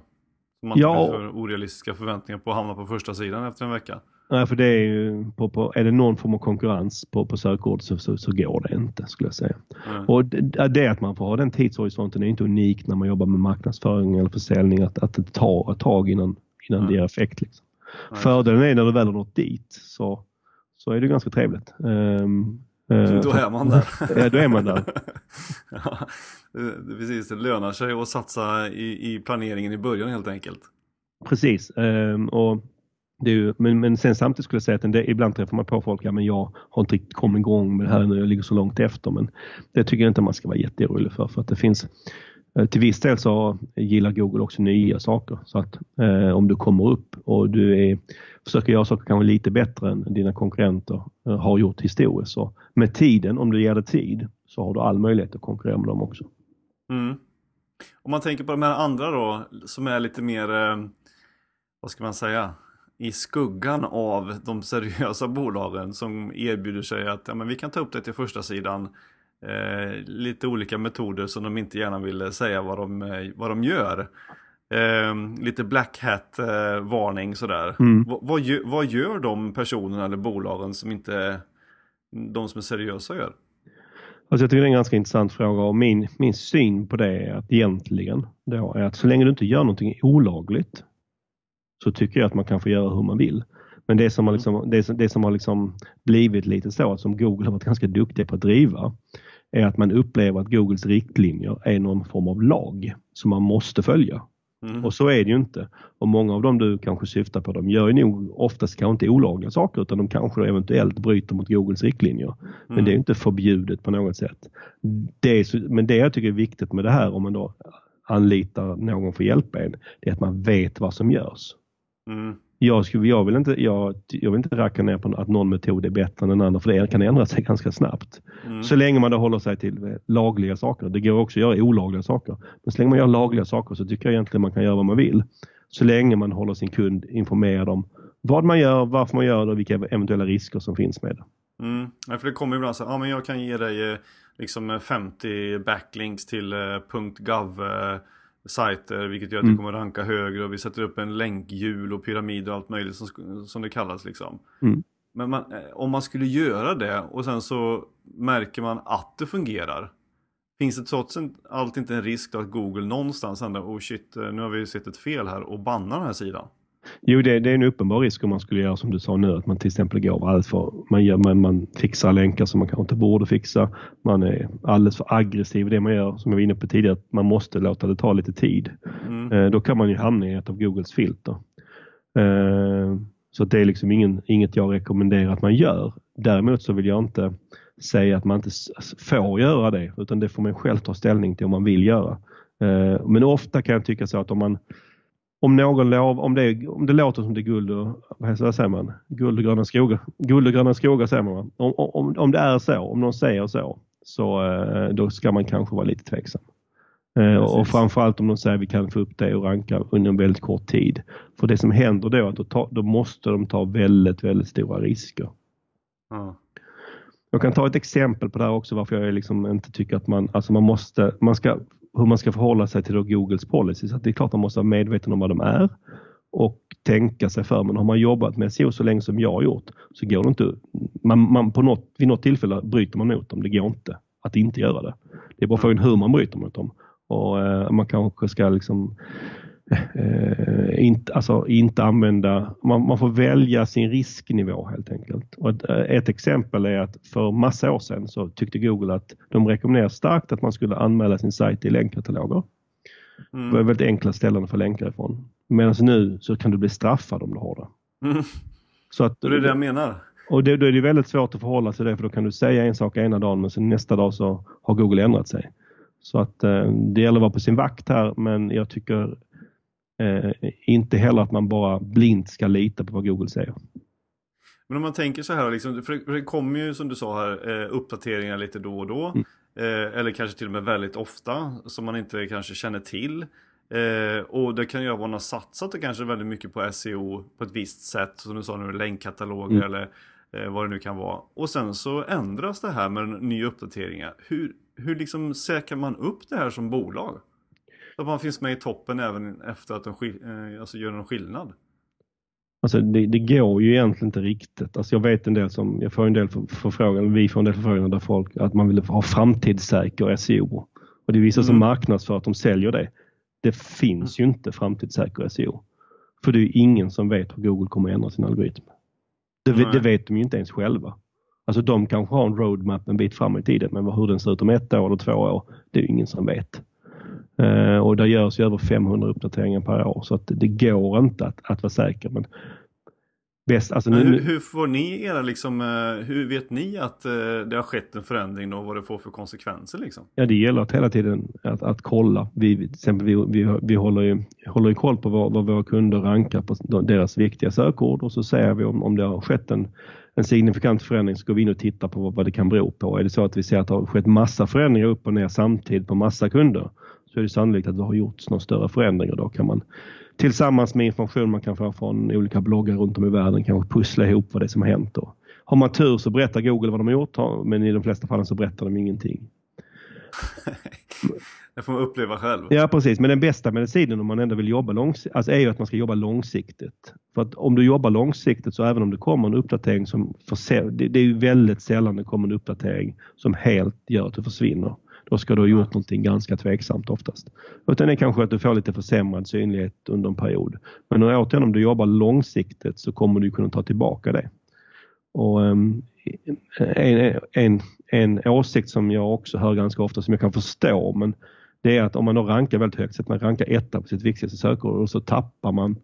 Speaker 2: Så man
Speaker 3: Ja.
Speaker 2: inte för orealistiska förväntningar på att hamna på första sidan efter en vecka.
Speaker 3: Nej, för det är ju på, på, är det någon form av konkurrens på, på sökord så, så, så går det inte skulle jag säga.
Speaker 2: Mm.
Speaker 3: Och det, det att man får ha den tidshorisonten är inte unikt när man jobbar med marknadsföring eller försäljning att, att det tar ett tag innan, det ger effekt. Liksom.
Speaker 2: Nej.
Speaker 3: Fördelen är när du väl har nått dit så, så är det ganska trevligt. Ehm, eh,
Speaker 2: Då är man där.
Speaker 3: Ja, då är man där.
Speaker 2: ja, det, precis, det lönar sig att satsa i, i planeringen i början helt enkelt.
Speaker 3: Precis. ehm, och ju, men, men sen samtidigt skulle jag säga att en del, ibland träffar man på folk, ja men jag har inte riktigt kommit igång med det här nu, jag ligger så långt efter. Men det tycker jag inte man ska vara jätteorolig för. För att det finns, Eh, till viss del så gillar Google också nya saker. Så att eh, om du kommer upp och du är, försöker göra saker kanske lite bättre än dina konkurrenter eh, har gjort historiskt. Så med tiden, om du ger det tid, så har du all möjlighet att konkurrera med dem också.
Speaker 2: Mm. Om man tänker på de här andra då, som är lite mer, eh, vad ska man säga, i skuggan av de seriösa bolagen som erbjuder sig att ja, men vi kan ta upp det till första sidan eh, lite olika metoder som de inte gärna vill säga vad de, eh, vad de gör. Eh, lite black hat eh, varning sådär.
Speaker 3: Mm.
Speaker 2: Vad, vad, gör, vad gör de personerna eller bolagen som inte de som är seriösa gör?
Speaker 3: Alltså jag tycker det är en ganska intressant fråga och min, min syn på det är att egentligen då är att så länge du inte gör någonting olagligt så tycker jag att man kan få göra hur man vill. Men det som har, liksom, det som, det som har liksom blivit lite så, som Google har varit ganska duktiga på att driva, är att man upplever att Googles riktlinjer är någon form av lag som man måste följa.
Speaker 2: Mm.
Speaker 3: Och så är det ju inte. Och många av dem du kanske syftar på, de gör ju nog oftast kanske inte olagliga saker utan de kanske eventuellt bryter mot Googles riktlinjer. Men
Speaker 2: Mm.
Speaker 3: det är inte förbjudet på något sätt. Det så, men det jag tycker är viktigt med det här om man då anlitar någon för hjälp en, det är att man vet vad som görs.
Speaker 2: Mm.
Speaker 3: Jag, skulle, jag, vill inte, jag, jag vill inte racka ner på att någon metod är bättre än den andra för det kan ändra sig ganska snabbt.
Speaker 2: Mm.
Speaker 3: Så länge man då håller sig till eh, lagliga saker. Det går också att göra olagliga saker. Men så länge man gör lagliga saker så tycker jag egentligen man kan göra vad man vill. Så länge man håller sin kund informerad om vad man gör, varför man gör det och vilka eventuella risker som finns med det.
Speaker 2: Mm. Ja, för det kommer ibland så ja men jag kan ge dig eh, liksom 50 eh, backlinks till .gov sajter vilket gör att mm. det kommer ranka högre och vi sätter upp en länkhjul och pyramid och allt möjligt som, som det kallas liksom. Mm. Men man, om man skulle göra det och sen så märker man att det fungerar. Finns det trots allt inte en risk att Google någonstans ändå, oh shit, nu har vi sett ett fel här och bannar den här sidan?
Speaker 3: Jo, det, det, är en uppenbar risk om man skulle göra som du sa nu, att man till exempel går alldeles för, man, gör, man, man fixar länkar som man kanske inte borde fixa. Man är alldeles för aggressiv i det man gör, som jag var inne på tidigare, att man måste låta det ta lite tid. Mm. Eh, då kan man ju hamna i ett av Googles filter. Eh, så det är liksom ingen, inget jag rekommenderar att man gör. Däremot så vill jag inte säga att man inte får göra det, utan det får man själv ta ställning till om man vill göra. Eh, men ofta kan jag tycka så att om man om någon lov, om det, om det låter som det är guld och, vad säger man, guld och gröna skogar, guld och gröna skogar säger man om, om, om det är så, om någon säger så, så eh, då ska man kanske vara lite tveksam. Eh, och framförallt om de säger att vi kan få upp det och ranka under en väldigt kort tid. För det som händer då är att då, ta, då måste de ta väldigt, väldigt stora risker. Mm. Jag kan ta ett exempel på det här också varför jag liksom inte tycker att man, alltså man måste, man ska hur man ska förhålla sig till Googles policy. Så det är klart man måste vara medveten om vad de är och tänka sig för. Men har man jobbat med SEO så länge som jag har gjort så går det inte. Man, man på något, vid något tillfälle bryter man mot dem. Det går inte att inte göra det. Det är bara frågan hur man bryter mot dem. Och eh, Man kanske ska liksom eh, inte, alltså inte använda, man, man, får välja sin risknivå helt enkelt. Och ett, eh, ett, exempel är att för massa år sedan så tyckte Google att de rekommenderar starkt att man skulle anmäla sin sajt i länkkataloger. Mm. Det var väldigt enkla ställen att få länkar ifrån. Medan nu så kan du bli straffad om du har det.
Speaker 2: Mm. Så att, det är det jag menar.
Speaker 3: Och det, då är det väldigt svårt att förhålla sig till det för då kan du säga en sak ena dagen men sen nästa dag så har Google ändrat sig. Så att eh, det gäller att vara på sin vakt här men jag tycker inte heller att man bara blint ska lita på vad Google säger.
Speaker 2: Men om man tänker så här, liksom, för det kommer ju som du sa här eh, uppdateringar lite då och då. Mm. Eh, eller kanske till och med väldigt ofta som man inte kanske känner till. Eh, och det kan ju vara man har satsat kanske väldigt mycket på SEO på ett visst sätt. Som du sa nu, länkkataloger mm. eller eh, vad det nu kan vara. Och sen så ändras det här med nya uppdateringar. Hur, hur liksom säkrar man upp det här som bolag? Att man finns med i toppen även efter att de eh, alltså gör någon skillnad?
Speaker 3: Alltså det, det, går ju egentligen inte riktigt. Alltså jag vet en del som, jag får en del förfrågningar, vi får en del förfrågningar där folk, att man vill ha framtidssäker SEO. Och det är vissa mm. som marknadsför att de säljer det. Det finns ju inte framtidssäker SEO. För det är ju ingen som vet hur Google kommer att ändra sin algoritm. Det, det, vet de ju inte ens själva. Alltså de kanske har en roadmap en bit fram i tiden men hur den ser ut om ett år eller två år, det är ju ingen som vet. Eh, och det görs ju över 500 uppdateringar per år så att det går inte att, att vara säker. Men
Speaker 2: bäst, alltså men hur, hur, får ni era liksom, eh, hur vet ni att eh, det har skett en förändring och vad det får för konsekvenser liksom?
Speaker 3: Ja det gäller att hela tiden att, att kolla. Vi, till exempel vi, vi, vi håller ju håller ju koll på vad, vad våra kunder rankar på deras viktiga sökord och så ser vi om, om det har skett en en signifikant förändring så går vi in och tittar på vad det kan bero på. Är det så att vi ser att det har skett massa förändringar upp och ner samtidigt på massa kunder så är det sannolikt att det har gjorts någon större förändring och då kan man tillsammans med information man kan få från olika bloggar runt om i världen kanske pussla ihop vad det är som har hänt. Och har man tur så berättar Google vad de har gjort men i de flesta fallen så berättar de ingenting.
Speaker 2: det får man uppleva själv.
Speaker 3: Ja precis, men den bästa medicinen om man ändå vill jobba långsiktigt alltså är ju att man ska jobba långsiktigt. För att om du jobbar långsiktigt så även om det kommer en uppdatering som det, det är ju väldigt sällan det kommer en uppdatering som helt gör att du försvinner. Då ska du ha gjort någonting ganska tveksamt oftast. Utan det är kanske att du får lite försämrad synlighet under en period. Men återigen om du jobbar långsiktigt så kommer du kunna ta tillbaka det. Och um, en, en, en åsikt som jag också hör ganska ofta som jag kan förstå men det är att om man då rankar väldigt högt, så att man rankar etta på sitt viktigaste sökord och så tappar man,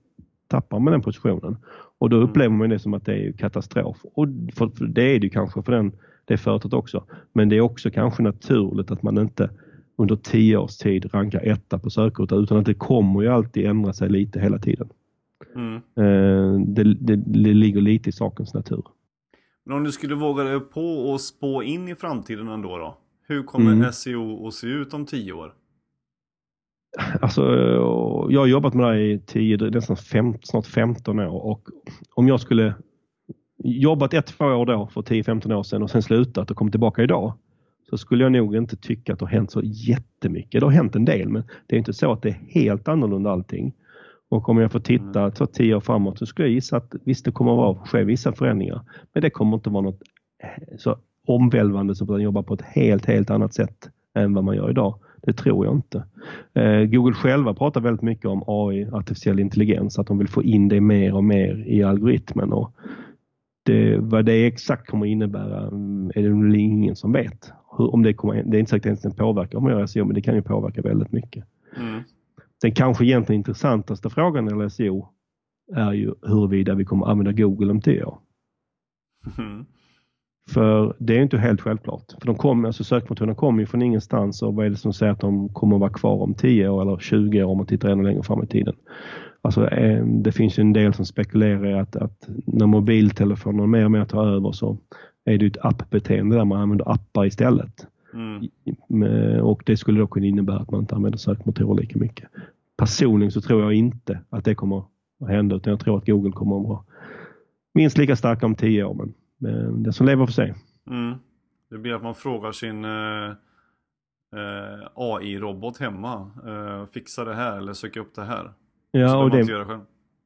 Speaker 3: tappar man den positionen. Och då upplever man det som att det är katastrof. Och för, för det är det kanske för den det företaget också. Men det är också kanske naturligt att man inte under tio års tid rankar etta på sökordet utan att det kommer ju alltid ändra sig lite hela tiden. Mm. Eh, det, det, det, ligger lite i sakens natur.
Speaker 2: Men om du skulle våga dig på och spå in i framtiden ändå då? Hur kommer mm. SEO att se ut om tio år?
Speaker 3: Alltså, jag har jobbat med det här i 10, nästan fem, snart 15 år och om jag skulle jobbat ett, två år då för 10-15 år sedan och sen slutat och kommit tillbaka idag så skulle jag nog inte tycka att det har hänt så jättemycket. Det har hänt en del men det är inte så att det är helt annorlunda allting. Och om jag får titta mm. så tio år framåt så skulle jag gissa att visst det kommer att ske vissa förändringar. Men det kommer inte vara något eh, så omvälvande som att jobba på ett helt, helt annat sätt än vad man gör idag. Det tror jag inte. Eh, Google själva pratar väldigt mycket om AI, artificiell intelligens, att de vill få in det mer och mer i algoritmen. Och det, vad det exakt kommer innebära är det väl ingen som vet. Hur, om det, kommer, det är inte säkert att det påverkar om man gör SEO, men det kan ju påverka väldigt mycket. Mm. Den kanske egentligen intressantaste frågan gäller SEO är ju huruvida vi kommer använda Google om tio år. Mm. För det är inte helt självklart. För de kom, alltså sökmotorerna kommer ju från ingenstans och vad är det som säger att de kommer att vara kvar om 10 år eller 20 år om man tittar ännu längre fram i tiden. Alltså, eh, det finns ju en del som spekulerar i att, att när mobiltelefoner mer och mer tar över så är det ett appbeteende där man använder appar istället. Mm. Och det skulle då kunna innebära att man inte använder sökmotorer lika mycket. Personligen så tror jag inte att det kommer att hända utan jag tror att Google kommer att vara minst lika starka om 10 år. Men men det som lever för sig.
Speaker 2: Mm. Det blir att man frågar sin eh, eh, AI-robot hemma. Eh, fixa det här eller söka upp det här.
Speaker 3: Ja, och det,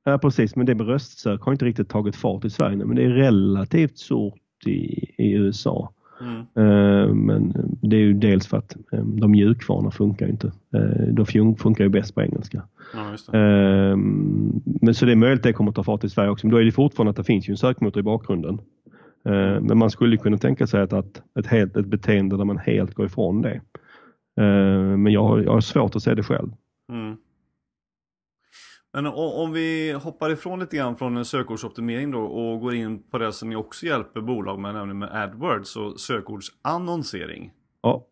Speaker 3: ja precis. Men det med röstsök har inte riktigt tagit fart i Sverige men det är relativt stort i, i USA. Mm. Uh, men det är ju dels för att de mjukvarorna funkar inte. Uh, de funkar ju bäst på engelska. Ja, men så det är möjligt att det kommer att ta fart i Sverige också. Men då är det fortfarande att det finns ju en sökmotor i bakgrunden. Eh, men man skulle kunna tänka sig att, att ett, helt, ett beteende där man helt går ifrån det. Eh, men jag har, jag har svårt att se det själv. Mm.
Speaker 2: Men om vi hoppar ifrån lite grann från en sökordsoptimering då och går in på det som ni också hjälper bolag med, nämligen med AdWords och sökordsannonsering.
Speaker 3: Ja.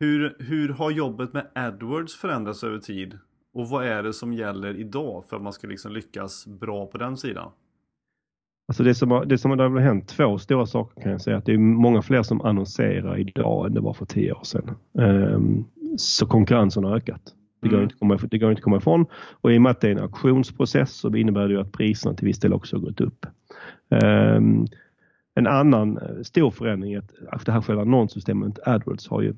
Speaker 2: Hur, hur har jobbet med AdWords förändrats över tid? Och vad är det som gäller idag för att man ska liksom lyckas bra på den sidan?
Speaker 3: Alltså det som, har, det som har hänt två stora saker kan jag säga. Att det är många fler som annonserar idag än det var för tio år sedan. Um, så konkurrensen har ökat. Det går, mm. inte komma, det går inte att komma ifrån. Och i och med att det är en auktionsprocess så innebär det att priserna till viss del också har gått upp. Um, en annan eh, stor förändring är att det här själva annonssystemet AdWords har ju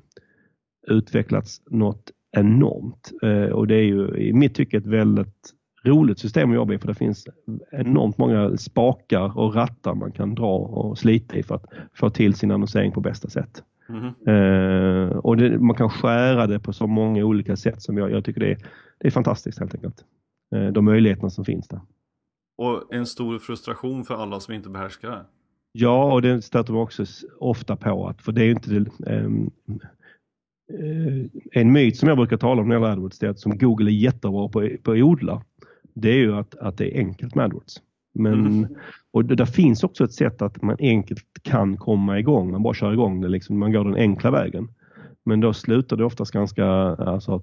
Speaker 3: utvecklats något enormt. Uh, och det är ju i mitt tycke ett väldigt roligt system att jobba i för det finns enormt många spakar och rattar man kan dra och slita i för att få till sin annonsering på bästa sätt. Mm. Uh, och det, man kan skära det på så många olika sätt som jag, jag tycker det är, det är fantastiskt helt enkelt. Uh, de möjligheterna som finns där.
Speaker 2: Och en stor frustration för alla som inte behärskar det.
Speaker 3: Ja, och det stöter man också ofta på att, för det är inte um, en myt som jag brukar tala om när det gäller AdWords är att som Google är jättebra på, på att odla det är ju att, att det är enkelt med AdWords. Men, mm. och det, där finns också ett sätt att man enkelt kan komma igång. Man bara kör igång det, liksom, man går den enkla vägen. Men då slutar det oftast ganska alltså,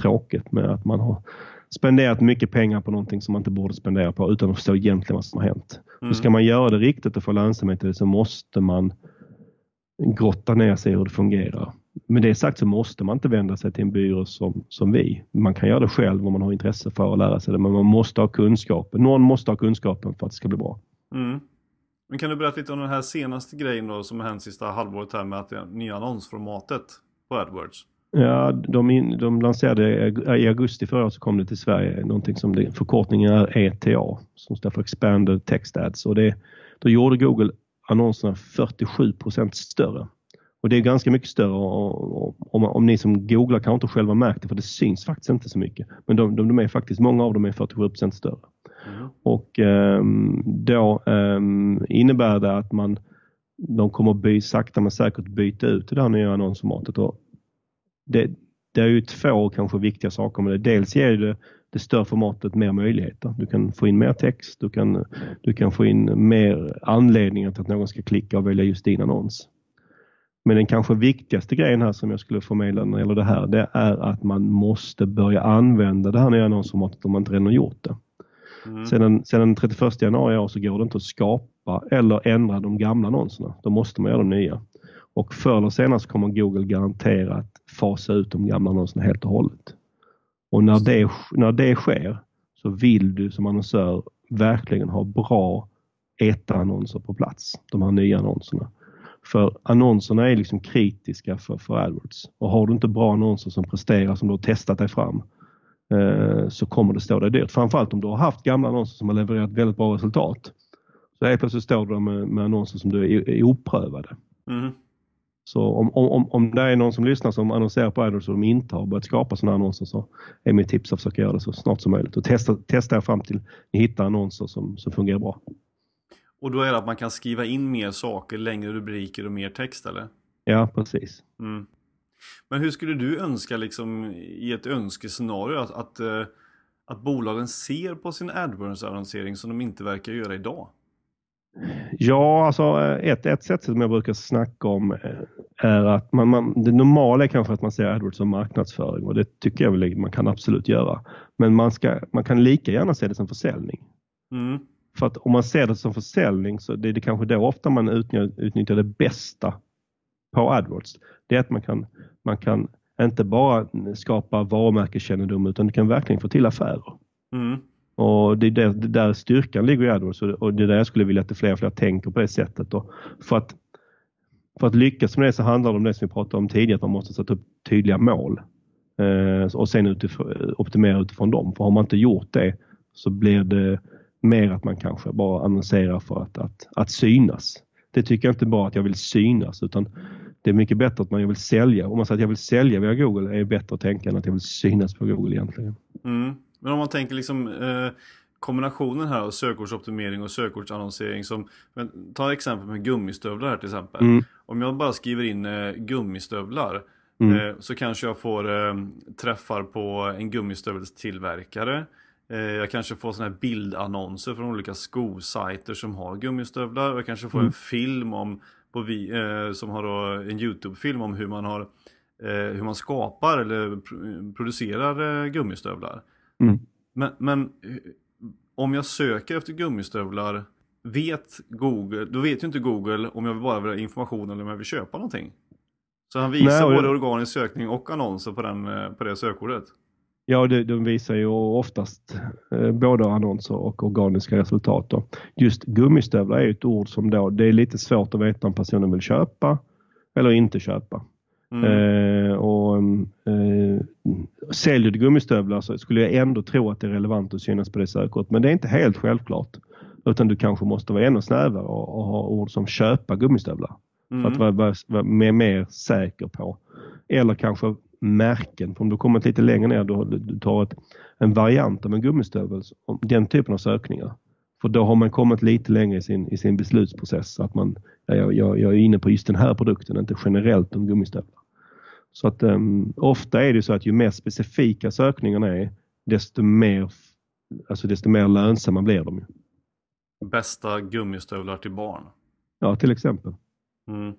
Speaker 3: tråkigt med att man har spenderat mycket pengar på någonting som man inte borde spendera på utan att förstå egentligen vad som har hänt. Mm. Ska man göra det riktigt och få lönsamhet i det så måste man grotta ner sig i hur det fungerar. Med det sagt så måste man inte vända sig till en byrå som, som vi. Man kan göra det själv om man har intresse för att lära sig det, men man måste ha kunskapen. Någon måste ha kunskapen för att det ska bli bra.
Speaker 2: Mm. Men kan du berätta lite om den här senaste grejen då som har hänt sista halvåret här med att det nya annonsformatet på AdWords?
Speaker 3: Ja, de, in, de lanserade i augusti förra året så kom det till Sverige någonting som det, förkortningen är ETA som står för Expanded Text Ads och det, då gjorde Google annonserna 47% större. Och det är ganska mycket större om, om ni som googlar kanske inte själva märkt det för det syns faktiskt inte så mycket. Men de, de, de är faktiskt, många av dem är 47 större. Mm. Och um, då um, innebär det att man de kommer by, sakta men säkert byta ut det här nya annonsformatet. Och det, det är ju två kanske viktiga saker med det. Dels ger det det större formatet mer möjligheter. Du kan få in mer text, du kan, du kan få in mer anledningar till att någon ska klicka och välja just din annons. Men den kanske viktigaste grejen här som jag skulle förmedla när det gäller det här, det är att man måste börja använda det här nya annonsformatet om man inte redan har gjort det. Mm. Sedan, sedan 31 januari i år så går det inte att skapa eller ändra de gamla annonserna. Då måste man göra de nya. Och förr eller senare så kommer Google garantera att fasa ut de gamla annonserna helt och hållet. Och när det, när det sker så vill du som annonsör verkligen ha bra ETA-annonser på plats, de här nya annonserna. För annonserna är liksom kritiska för, för AdWords. Och har du inte bra annonser som presterar som du har testat dig fram eh, så kommer det stå dig dyrt. Framförallt om du har haft gamla annonser som har levererat väldigt bra resultat. Så helt plötsligt står du med, med annonser som du är, är oprövade. Mm. Så om, om, om det är någon som lyssnar som annonserar på AdWords och de inte har börjat skapa sådana annonser så är mitt tips att försöka göra det så snart som möjligt och testa, testa er fram till ni hittar annonser som, som fungerar bra.
Speaker 2: Och då är det att man kan skriva in mer saker, längre rubriker och mer text eller?
Speaker 3: Ja, precis.
Speaker 2: Mm. Men hur skulle du önska liksom i ett önskescenario att, att, eh, att bolagen ser på sin AdWords-annonsering som de inte verkar göra idag?
Speaker 3: Ja, alltså ett, ett sätt som jag brukar snacka om eh, är att man, man, det normala är kanske att man ser AdWords som marknadsföring och det tycker jag väl man kan absolut göra. Men man, ska, man kan lika gärna se det som försäljning. Mm. För att om man ser det som försäljning så det är det kanske då ofta man utnyttjar, det bästa på AdWords. Det är att man kan, man kan inte bara skapa varumärkeskännedom utan du kan verkligen få till affärer. Mm. Och det är där, det där styrkan ligger i AdWords och det är där jag skulle vilja att fler och fler tänker på det sättet. Och för, att, för att lyckas med det så handlar det om det som vi pratade om tidigare, att man måste sätta upp tydliga mål eh, och sen utifrån, optimera utifrån dem. För har man inte gjort det så blir det mer att man kanske bara annonserar för att, att, att synas. Det tycker jag inte bara att jag vill synas utan det är mycket bättre att man vill sälja. Om man säger att jag vill sälja via Google är det bättre att tänka än att jag vill synas på Google egentligen.
Speaker 2: Mm. Men om man tänker liksom eh, kombinationen här av sökordsoptimering och sökordsannonsering som, men, ta exempel med gummistövlar här till exempel. Mm. Om jag bara skriver in eh, gummistövlar mm. eh, så kanske jag får eh, träffar på en gummistövelstillverkare. Jag kanske får såna här bildannonser från olika skosajter som har gummistövlar. Jag kanske får mm. en film om, på vi, eh, som har då en Youtube-film om hur man har hur man skapar eller producerar gummistövlar. Mm. Men, men om jag söker efter gummistövlar, vet Google, då vet ju inte Google om jag bara vill ha information eller om jag vill köpa någonting. Så han visar Nej, både organisk sökning och annonser på, den, eh, på det sökordet.
Speaker 3: Ja, de, de visar ju oftast eh, både annonser och organiska resultat. Då. Just gummistövlar är ett ord som då, det är lite svårt att veta om personen vill köpa eller inte köpa. Mm. Eh, och, eh, säljer du gummistövlar så skulle jag ändå tro att det är relevant att synas på det sökordet. Men det är inte helt självklart. Utan du kanske måste vara ännu snävare och, och ha ord som köpa gummistövlar. Mm. För att vara, vara, vara mer, mer, säker på. Eller kanske märken. För om du kommer lite längre ner då du tar ett, en variant av en gummistövel. Den typen av sökningar. För då har man kommit lite längre i sin, i sin beslutsprocess. Att man, jag, jag, jag är inne på just den här produkten, inte generellt om gummistövlar. Så att um, ofta är det så att ju mer specifika sökningarna är, desto mer, alltså desto mer lönsamma blir de.
Speaker 2: Bästa gummistövlar till barn?
Speaker 3: Ja, till exempel.
Speaker 2: Mm.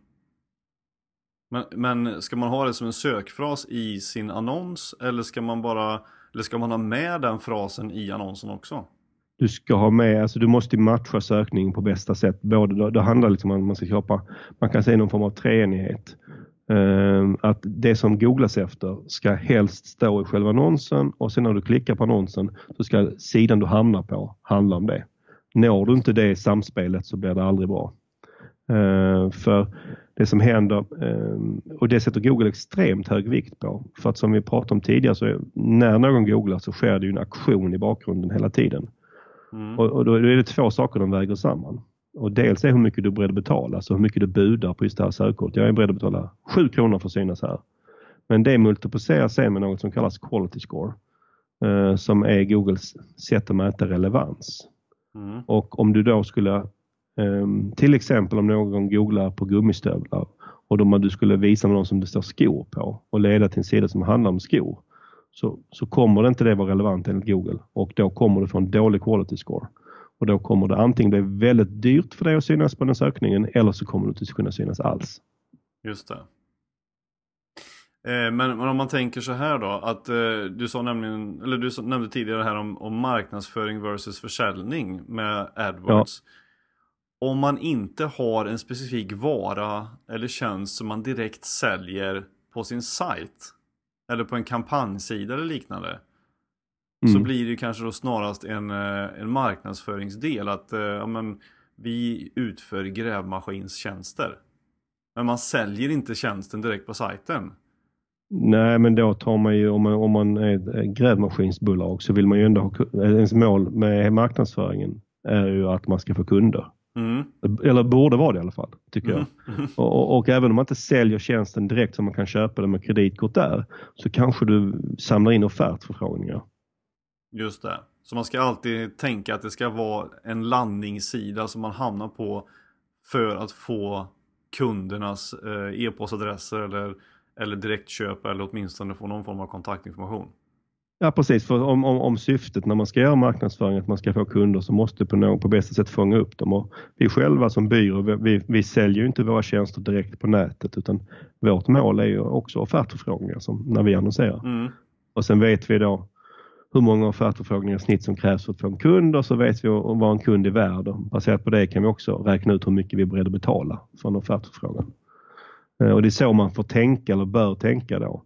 Speaker 2: Men, men ska man ha det som en sökfras i sin annons eller ska man bara eller ska man ha med den frasen i annonsen också?
Speaker 3: du ska ha med, alltså du måste matcha sökningen på bästa sätt. Både, det handlar liksom om att man ska köpa, man kan säga någon form av treenighet. Ehm, att det som googlas efter ska helst stå i själva annonsen och sen när du klickar på annonsen så ska sidan du hamnar på handla om det. Når du inte det samspelet så blir det aldrig bra. Uh, för det som händer, uh, och det sätter Google extremt hög vikt på. För att som vi pratade om tidigare så är, när någon googlar så sker det ju en aktion i bakgrunden hela tiden. Mm. Och, då är det två saker de väger samman. Och dels är hur mycket du är beredd att betala, alltså hur mycket du budar på just det här sökordet. Jag är beredd att betala 7 kronor för att synas här. Men det multipliceras sen med något som kallas quality score. Eh, som är Googles sätt att mäta relevans. Mm. Och om du då skulle, eh, till exempel om någon googlar på gummistövlar och då du skulle visa någon som det står skor på och leda till en sida som handlar om skor så, så kommer det inte det vara relevant enligt Google och då kommer du få en dålig quality score. Och då kommer det antingen bli väldigt dyrt för dig att synas på den sökningen eller så kommer du inte kunna synas alls.
Speaker 2: Just det. Eh, men, om man tänker så här då, att eh, du sa nämligen, eller du nämnde tidigare här om, om marknadsföring versus försäljning med AdWords. Ja. Om man inte har en specifik vara eller tjänst som man direkt säljer på sin sajt eller på en kampanjsida eller liknande. mm. så blir det kanske då snarast en, eh, en marknadsföringsdel att eh, ja, men, vi utför grävmaskinstjänster. Men man säljer inte tjänsten direkt på sajten.
Speaker 3: Nej, men då tar man ju, om man, om man är ett grävmaskinsbolag så vill man ju ändå ha, ens mål med marknadsföringen är ju att man ska få kunder. Mm. Eller borde vara det i alla fall, tycker jag. Mm. Och, och, och, även om man inte säljer tjänsten direkt så man kan köpa den med kreditkort där, så kanske du samlar in offertförfrågningar.
Speaker 2: Just det. Så man ska alltid tänka att det ska vara en landningssida som man hamnar på för att få kundernas eh, e-postadresser eller, eller direktköp eller åtminstone få någon form av kontaktinformation.
Speaker 3: Ja precis, för om, om, om syftet när man ska göra marknadsföring att man ska få kunder så måste på, någon, på bästa sätt fånga upp dem. Och vi själva som byrå, vi, vi, säljer inte våra tjänster direkt på nätet utan vårt mål är ju också offertförfrågningar som när vi annonserar. Mm. Och sen vet vi då hur många offertförfrågningar i snitt som krävs för att få en kund och så vet vi vad en kund är värd. Och baserat på det kan vi också räkna ut hur mycket vi är beredda att betala för en offertförfrågan. Eh, och det är så man får tänka eller bör tänka då.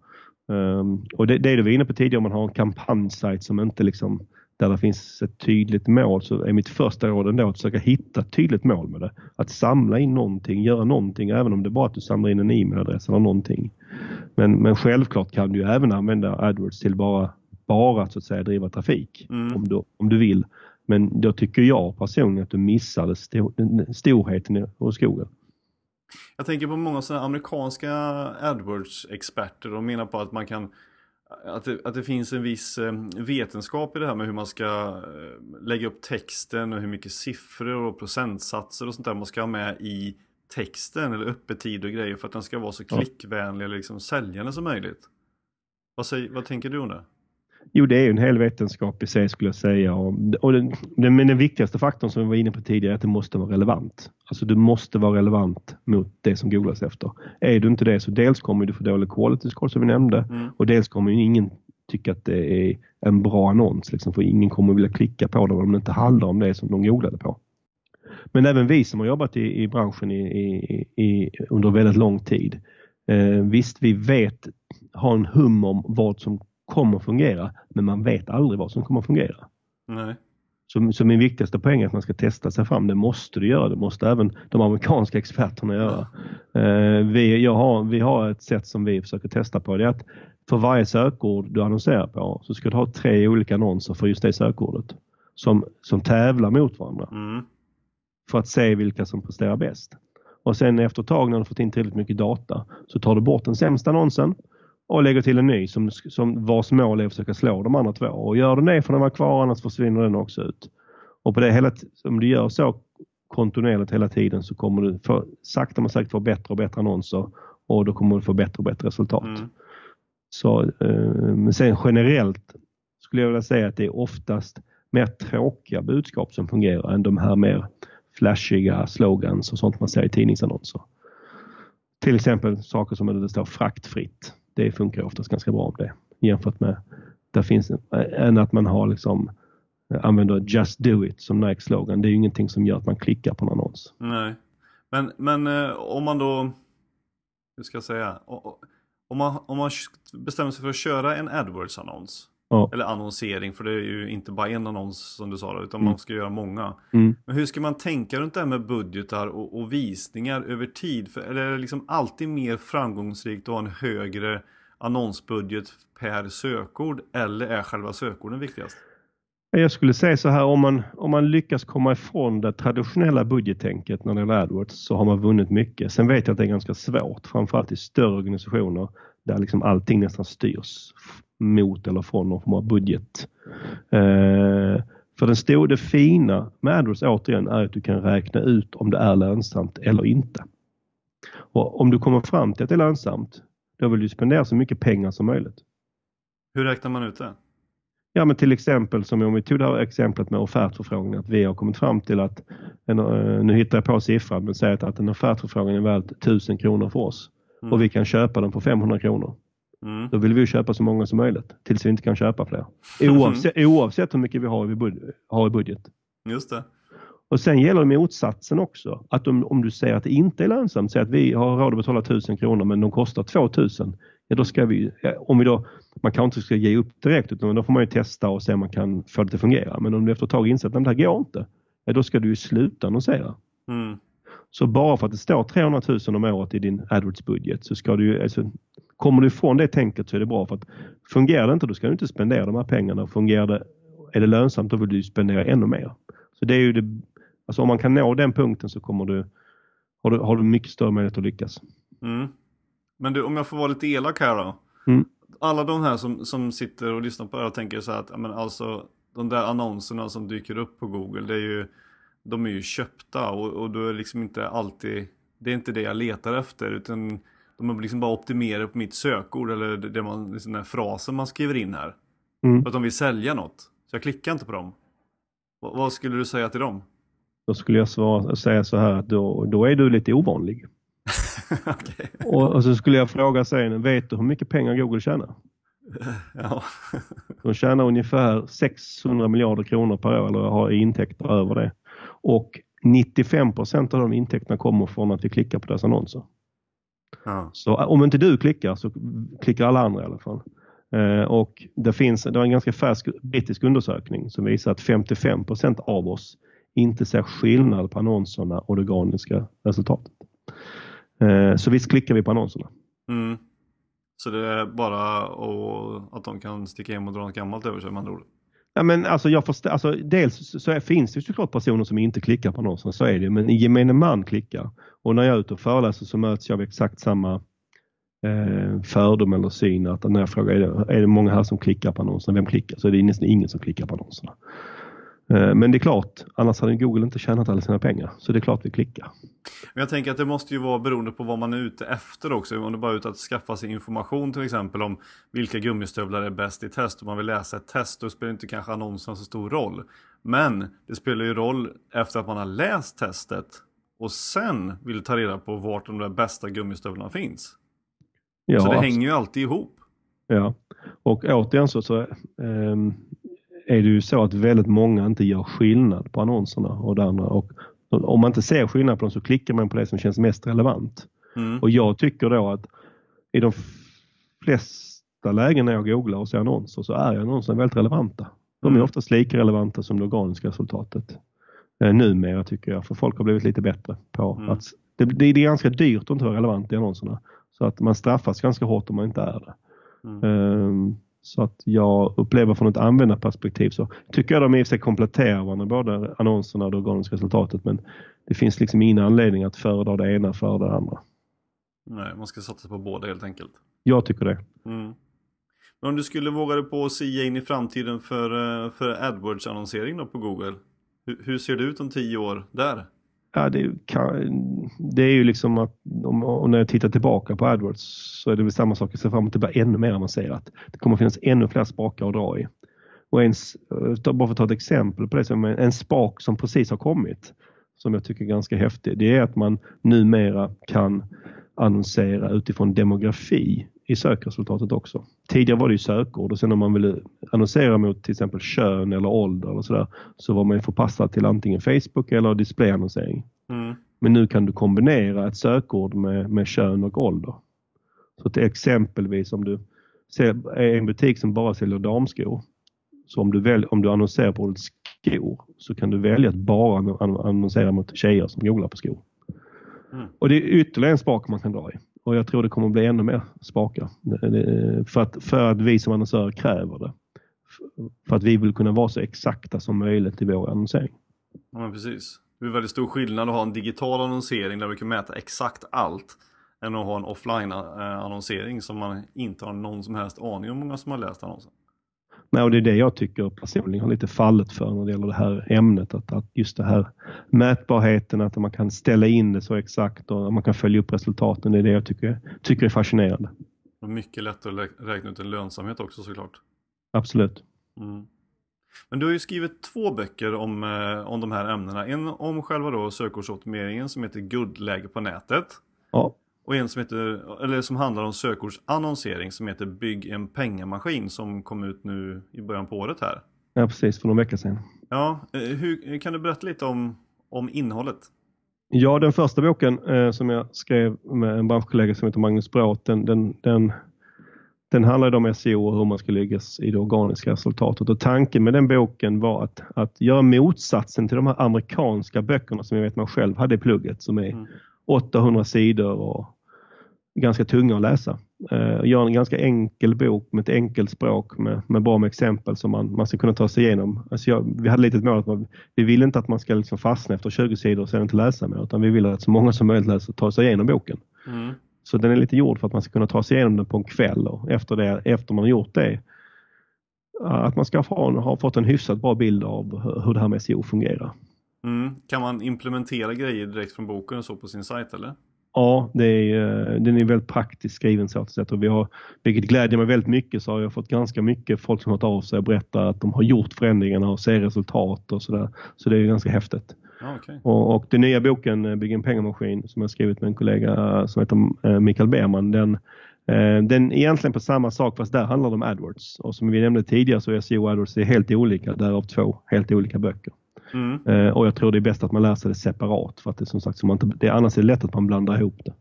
Speaker 3: Um, och det, det är det vi var inne på tidigare, om man har en kampanjsajt som inte liksom, där det finns ett tydligt mål så är mitt första råd ändå att försöka hitta ett tydligt mål med det. Att samla in någonting, göra någonting, även om det är bara att du samlar in en e-mailadress eller någonting. Men, men självklart kan du även använda AdWords till bara, bara så att säga driva trafik mm. om, du, om du vill. Men då tycker jag personligen att du missade stor, storheten hos Google.
Speaker 2: Jag tänker på många sådana amerikanska AdWords-experter. De menar på att man kan att det, att det finns en viss eh, vetenskap i det här med hur man ska eh, lägga upp texten och hur mycket siffror och procentsatser och sånt där man ska ha med i texten eller öppettid och grejer för att den ska vara så klickvänlig eller liksom säljande som möjligt. Vad, säger, vad tänker du om det?
Speaker 3: Jo, det är en hel vetenskap i sig skulle jag säga. Och den, den, men den viktigaste faktorn som vi var inne på tidigare är att det måste vara relevant. Alltså du måste vara relevant mot det som googlas efter. Är du inte det så dels kommer du få dålig quality score som vi nämnde mm. och dels kommer ingen tycka att det är en bra annons. Liksom, för ingen kommer vilja klicka på den om det inte handlar om det som de googlade på. Men även vi som har jobbat i, i branschen i, i, i, under väldigt lång tid. Eh, visst, vi vet, har en hum om vad som kommer fungera, men man vet aldrig vad som kommer fungera.
Speaker 2: Nej.
Speaker 3: Så, så min viktigaste poäng är att man ska testa sig fram. Det måste du göra. Det måste även de amerikanska experterna göra. Eh, vi, jag har, vi har ett sätt som vi försöker testa på. Det är att för varje sökord du annonserar på så ska du ha tre olika annonser för just det sökordet. Som, som tävlar mot varandra. Mm. För att se vilka som presterar bäst. Och sen efter ett tag när du fått in tillräckligt mycket data så tar du bort den sämsta annonsen och lägger till en ny som, som vars mål är att försöka slå de andra två. Och gör den det får den vara kvar annars försvinner den också ut. Och på det hela, om du gör så kontinuerligt hela tiden så kommer du för, sakta men säkert få bättre och bättre annonser och då kommer du få bättre och bättre resultat. Mm. Så, eh, men sen generellt skulle jag vilja säga att det är oftast mer tråkiga budskap som fungerar än de här mer flashiga slogans och sånt man ser i tidningsannonser. Till exempel saker som det står fraktfritt det funkar oftast ganska bra om det jämfört med där finns eh, än att man har liksom eh, använder just do it som Nike-slogan. Det är ju ingenting som gör att man klickar på en annons.
Speaker 2: Nej, men, men eh, om man då, hur ska jag säga, om man, om man bestämmer sig för att köra en AdWords-annons Ja. Eller annonsering, för det är ju inte bara en annons som du sa, utan mm. man ska göra många. Mm. Men hur ska man tänka runt det här med budgetar och, och visningar över tid? För, eller är det liksom alltid mer framgångsrikt att ha en högre annonsbudget per sökord? Eller är själva sökorden viktigast?
Speaker 3: Jag skulle säga så här, om man, om man lyckas komma ifrån det traditionella budgettänket när det gäller AdWords så har man vunnit mycket. Sen vet jag att det är ganska svårt, framförallt i större organisationer där liksom allting nästan styrs mot eller från någon form av budget. Eh, för den stora, det fina med AdWords återigen är att du kan räkna ut om det är lönsamt eller inte. Och om du kommer fram till att det är lönsamt, då vill du spendera så mycket pengar som möjligt.
Speaker 2: Hur räknar man ut det?
Speaker 3: Ja men till exempel som om vi tog det här exemplet med offertförfrågan att vi har kommit fram till att, en, eh, nu hittar jag på siffran, men säg att en offertförfrågan är värd 1000 kronor för oss mm. och vi kan köpa den för 500 kronor. Mm. Då vill vi köpa så många som möjligt tills vi inte kan köpa fler. Oavsett, oavsett hur mycket vi har i, bud har i budget.
Speaker 2: Just det.
Speaker 3: Och sen gäller motsatsen också. Att om, om du säger att det inte är lönsamt, säg att vi har råd att betala 1000 kronor men de kostar 2000. Ja, då ska vi, om vi då, man kanske inte ska ge upp direkt utan då får man ju testa och se om man kan få det att fungera. Men om du efter ett tag inser att det här går inte, ja, då ska du ju sluta annonsera.
Speaker 2: Mm.
Speaker 3: Så bara för att det står 300 000 om året i din AdWords-budget så ska du alltså, kommer du ifrån det tänket så är det bra för att fungerar det inte då ska du inte spendera de här pengarna. Fungerar det, är det lönsamt då vill du spendera ännu mer. Så det är ju det, alltså om man kan nå den punkten så kommer du, har du, har du mycket större möjlighet att lyckas.
Speaker 2: Mm. Men du, om jag får vara lite elak här då.
Speaker 3: Mm.
Speaker 2: Alla de här som, som sitter och lyssnar på det och tänker så här att, men alltså de där annonserna som dyker upp på Google, det är ju, de är ju köpta och, och då är liksom inte alltid, det är inte det jag letar efter utan de är liksom bara optimerade på mitt sökord eller det, det man, liksom den här frasen man skriver in här.
Speaker 3: Mm.
Speaker 2: För att de vill sälja något. Så jag klickar inte på dem. V vad skulle du säga till dem?
Speaker 3: Då skulle jag svara, säga så här att då, då är du lite ovanlig.
Speaker 2: okay.
Speaker 3: och, och, så skulle jag fråga sen, vet du hur mycket pengar Google tjänar?
Speaker 2: ja.
Speaker 3: De tjänar ungefär 600 miljarder kronor per år eller har intäkter över det. Och 95 procent av de intäkterna kommer från att vi klickar på deras annonser.
Speaker 2: Ja.
Speaker 3: Så om inte du klickar så klickar alla andra i alla fall. Eh, och det finns det är en ganska färsk brittisk undersökning som visar att 55 procent av oss inte ser skillnad på annonserna och det organiska resultatet. Eh, så visst klickar vi på annonserna.
Speaker 2: Mm. Så det är bara att de kan sticka hem och dra något gammalt över sig med andra ord?
Speaker 3: Ja, men alltså jag förstår, alltså dels så är, finns det såklart personer som inte klickar på annonserna, så är det men gemene man klickar. Och när jag är ute och föreläser så möts jag av exakt samma eh, fördom eller syn att när jag frågar är det, är det många här som klickar på annonserna, vem klickar? Så är det nästan ingen som klickar på annonserna. Eh, men det är klart, annars hade Google inte tjänat alla sina pengar. Så det är klart vi klickar.
Speaker 2: Men jag tänker att det måste ju vara beroende på vad man är ute efter också. Om det bara är ute att skaffa sig information till exempel om vilka gummistövlar är bäst i test. Om man vill läsa ett test då spelar inte kanske annonsen så stor roll. Men det spelar ju roll efter att man har läst testet och sen vill ta reda på vart de där bästa gummistövlarna finns. Ja, så det absolut. hänger ju alltid ihop.
Speaker 3: Ja, och återigen så, så um, är det ju så att väldigt många inte gör skillnad på annonserna och det andra. Och om man inte ser skillnad på dem så klickar man på det som känns mest relevant.
Speaker 2: Mm.
Speaker 3: Och jag tycker då att i de flesta lägen när jag googlar och ser annonser så är annonserna väldigt relevanta. De är mm. oftast lika relevanta som det organiska resultatet. Eh, numera tycker jag, för folk har blivit lite bättre på mm. att det, det, är ganska dyrt att inte vara relevant i annonserna. Så att man straffas ganska hårt om man inte är det.
Speaker 2: Mm.
Speaker 3: Um, så att jag upplever från ett användarperspektiv så tycker jag de i och sig kompletterar varandra, både annonserna och det organiska resultatet. Men det finns liksom ingen anledning att föredra det ena före det andra.
Speaker 2: Nej, man ska satsa på båda helt enkelt.
Speaker 3: Jag tycker det.
Speaker 2: Mm. Men om du skulle våga dig på att sia in i framtiden för, eh, för AdWords-annonsering på Google. Hur, hur ser det ut om tio år där?
Speaker 3: Ja, det, kan, det är ju liksom att om, när jag tittar tillbaka på AdWords så är det väl samma sak. Jag ser fram emot att det blir ännu mer avancerat. Det kommer finnas ännu fler spakar att dra i. Och en, bara för att ta ett exempel på det, en spak som precis har kommit som jag tycker är ganska häftig. Det är att man numera kan annonsera utifrån demografi i sökresultatet också. Tidigare var det ju sökord och sen om man ville annonsera mot till exempel kön eller ålder eller sådär så var man förpassad till antingen Facebook eller displayannonsering.
Speaker 2: Mm.
Speaker 3: Men nu kan du kombinera ett sökord med, med kön och ålder. Så till exempelvis om du är en butik som bara säljer damskor så om du, väl, om du annonserar på ordet skor så kan du välja att bara annonsera mot tjejer som googlar på skor.
Speaker 2: Mm.
Speaker 3: Och det är ytterligare en spak man kan dra i och jag tror det kommer bli ännu mer spakar. För att, för att vi som annonsörer kräver det. För att vi vill kunna vara så exakta som möjligt i vår annonsering.
Speaker 2: Ja, men precis. Det är väldigt stor skillnad att ha en digital annonsering där du kan mäta exakt allt än att ha en offline eh, som man inte har någon som helst aning om hur många som har läst annonsen.
Speaker 3: Nej, och det är det jag tycker personligen har lite fallit för när det gäller det här ämnet. Att, att just det här mätbarheten, att man kan ställa in det så exakt och man kan följa upp resultaten. Det är det jag tycker, tycker är fascinerande.
Speaker 2: Och mycket lättare att räkna ut en lönsamhet också såklart.
Speaker 3: Absolut.
Speaker 2: Mm. Men du har ju skrivit två böcker om, eh, om de här ämnena. En om själva då sökordsoptimeringen som heter Guldläge på nätet.
Speaker 3: Ja.
Speaker 2: Och en som, heter, eller som handlar om sökordsannonsering som heter Bygg en pengamaskin som kom ut nu i början på året här.
Speaker 3: Ja precis, för någon vecka sedan.
Speaker 2: Ja, eh, hur, kan du berätta lite om, om innehållet?
Speaker 3: Ja, den första boken eh, som jag skrev med en branschkollega som heter Magnus Bråth, den, den, den den handlade om SEO och hur man ska lyckas i det organiska resultatet. Och tanken med den boken var att, att göra motsatsen till de här amerikanska böckerna som jag vet man själv hade i plugget som är mm. 800 sidor och ganska tunga att läsa. Uh, göra en ganska enkel bok med ett enkelt språk med, med bra med exempel som man, man ska kunna ta sig igenom. Alltså jag, vi hade lite mål att man, vi vill inte att man ska liksom fastna efter 20 sidor och sen inte läsa mer utan vi vill att så många som möjligt läser, tar sig igenom boken. Mm. Så den är lite gjord för att man ska kunna ta sig igenom den på en kväll och efter, det, efter man har gjort det att man ska ha, ha fått en hyfsat bra bild av hur det här med SEO fungerar.
Speaker 2: Mm. Kan man implementera grejer direkt från boken och så på sin sajt eller?
Speaker 3: Ja, det är, eh, den är väldigt praktiskt skriven så att säga. Och vi har, vilket glädjer mig väldigt mycket, så har jag fått ganska mycket folk som har hört av sig och berättar att de har gjort förändringarna och ser resultat och sådär. Så det är ganska häftigt.
Speaker 2: okay.
Speaker 3: och, och den nya boken eh, Bygg en pengamaskin som jag skrivit med en kollega som heter Mikael Berman, den, den är egentligen på samma sak fast där handlar det om AdWords. Och som vi nämnde tidigare så är SEO och AdWords är helt olika, därav två helt olika böcker. Mm. Eh, och jag tror det är bäst att man lär sig det separat för att det som sagt, så man inte, det, annars är det lätt att man blandar ihop det.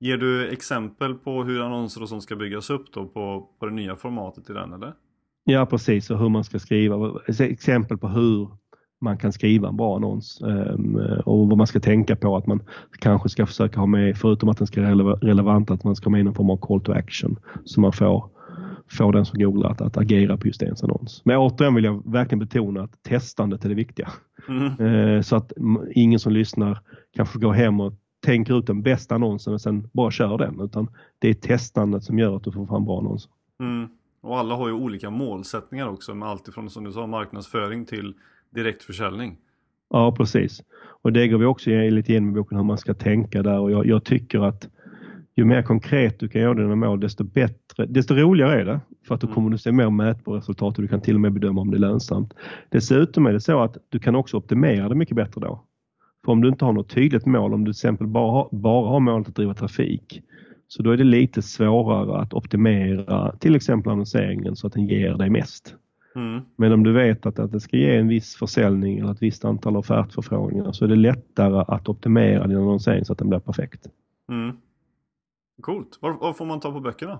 Speaker 2: Ger du exempel på hur annonser och sånt ska byggas upp då på, på det nya formatet i den eller?
Speaker 3: Ja precis, och hur man ska skriva. Exempel på hur man kan skriva en bra annons um, och vad man ska tänka på att man kanske ska försöka ha med, förutom att den ska vara relevant, att man ska ha med någon form av call to action så man får få den som googlar att, att agera på just ens annons. Men återigen vill jag verkligen betona att testandet är det viktiga. Mm. Eh, så att ingen som lyssnar kanske går hem och tänker ut den bästa annonsen och sen bara kör den. Utan det är testandet som gör att du får fram bra annonser.
Speaker 2: Mm. Och alla har ju olika målsättningar också med allt ifrån som du sa marknadsföring till direktförsäljning.
Speaker 3: Ja precis. Och det går vi också lite igenom i boken hur man ska tänka där och jag, jag tycker att ju mer konkret du kan göra dina mål desto bättre, desto roligare är det. För att då mm. kommer du se mer mätbara resultat och du kan till och med bedöma om det är lönsamt. Dessutom är det så att du kan också optimera det mycket bättre då. För om du inte har något tydligt mål, om du till exempel bara, bara har målet att driva trafik, så då är det lite svårare att optimera till exempel annonseringen så att den ger dig mest. Mm. Men om du vet att, att det ska ge en viss försäljning eller ett visst antal offertförfrågningar så är det lättare att optimera din annonsering så att den blir perfekt.
Speaker 2: Mm. Coolt. Var, var, får man ta på böckerna?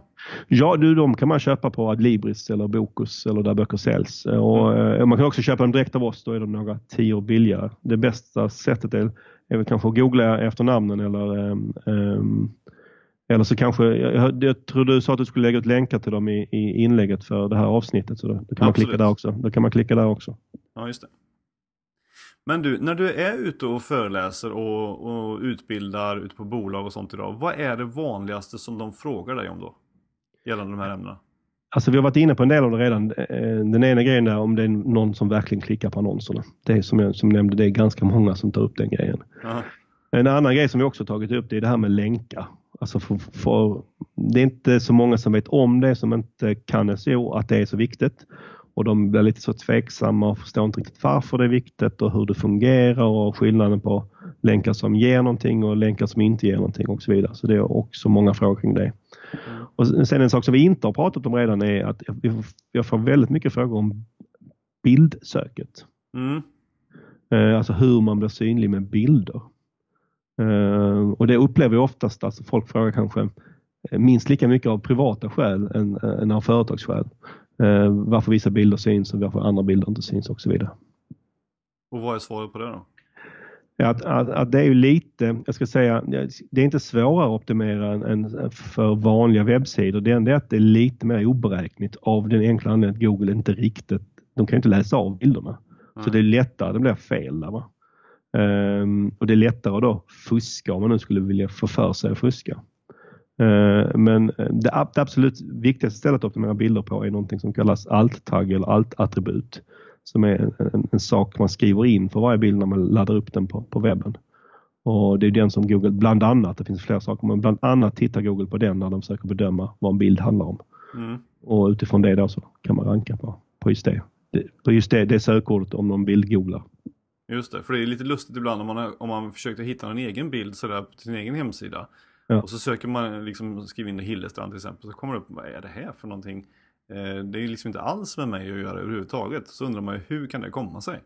Speaker 3: Ja, du, de kan man köpa på Adlibris eller Bokus eller där böcker säljs. Och, mm. eh, man kan också köpa dem direkt av oss, då är de några tio billigare. Det bästa sättet är, är väl kanske att googla efter namnen eller um, eller så kanske, jag, jag tror du sa att du skulle lägga ut länkar till dem i, i inlägget för det här avsnittet. Så då, då kan man klicka där också. Då kan man klicka där också.
Speaker 2: Ja, just det. Men du, när du är ute och föreläser och, och, utbildar ute på bolag och sånt idag, vad är det vanligaste som de frågar dig om då? Gällande de här ämnena?
Speaker 3: Alltså vi har varit inne på en del av det redan. Eh, den ena grejen är om det är någon som verkligen klickar på annonserna. Det är som jag som nämnde, det är ganska många som tar upp den grejen. Aha. En annan grej som vi också tagit upp det är det här med länkar. Alltså för, för, det är inte så många som vet om det, som inte kan SEO, att det är så viktigt och de blir lite så tveksamma och förstår inte riktigt varför det är viktigt och hur det fungerar och skillnaden på länkar som ger någonting och länkar som inte ger någonting och så vidare. Så det är också många frågor kring det. Och sen en sak som vi inte har pratat om redan är att jag får väldigt mycket frågor om bildsöket. Mm. Eh, alltså hur man blir synlig med bilder. Eh, och det upplever jag oftast, alltså folk frågar kanske minst lika mycket av privata skäl än, än av företagsskäl. Eh, varför vissa bilder syns och varför andra bilder inte syns och så vidare.
Speaker 2: Och vad är svaret på det då?
Speaker 3: Att, att, att, det är ju lite, jag ska säga, det är inte svårare att optimera än för vanliga webbsidor. Det enda är att det är lite mer oberäkneligt av den enkla anledningen att Google inte riktigt, de kan inte läsa av bilderna. Mm. Så det är lättare, det blir fel där. Um, och det är lättare att då fuska om man nu skulle vilja få för sig att fuska. Eh, men eh, det absolut viktigaste stället att optimera bilder på är någonting som kallas alt-tagg eller alt-attribut. Som är en, en, en, sak man skriver in för varje bild när man laddar upp den på, på webben. Och Det är den som Google, bland annat, det finns flera saker, men bland annat tittar Google på den när de försöker bedöma vad en bild handlar om. Mm. Och utifrån det då så kan man ranka på, på just det. På just det, det sökordet om någon bild googlar.
Speaker 2: Just det, för det är lite lustigt ibland om man, om man försökte hitta en egen bild sådär på sin egen hemsida. Ja. Och så söker man, liksom, skriver in Hillestrand till exempel, så kommer det upp, vad är det här för någonting? Eh, det är liksom inte alls med mig att göra överhuvudtaget. Så undrar man ju, hur kan det komma sig?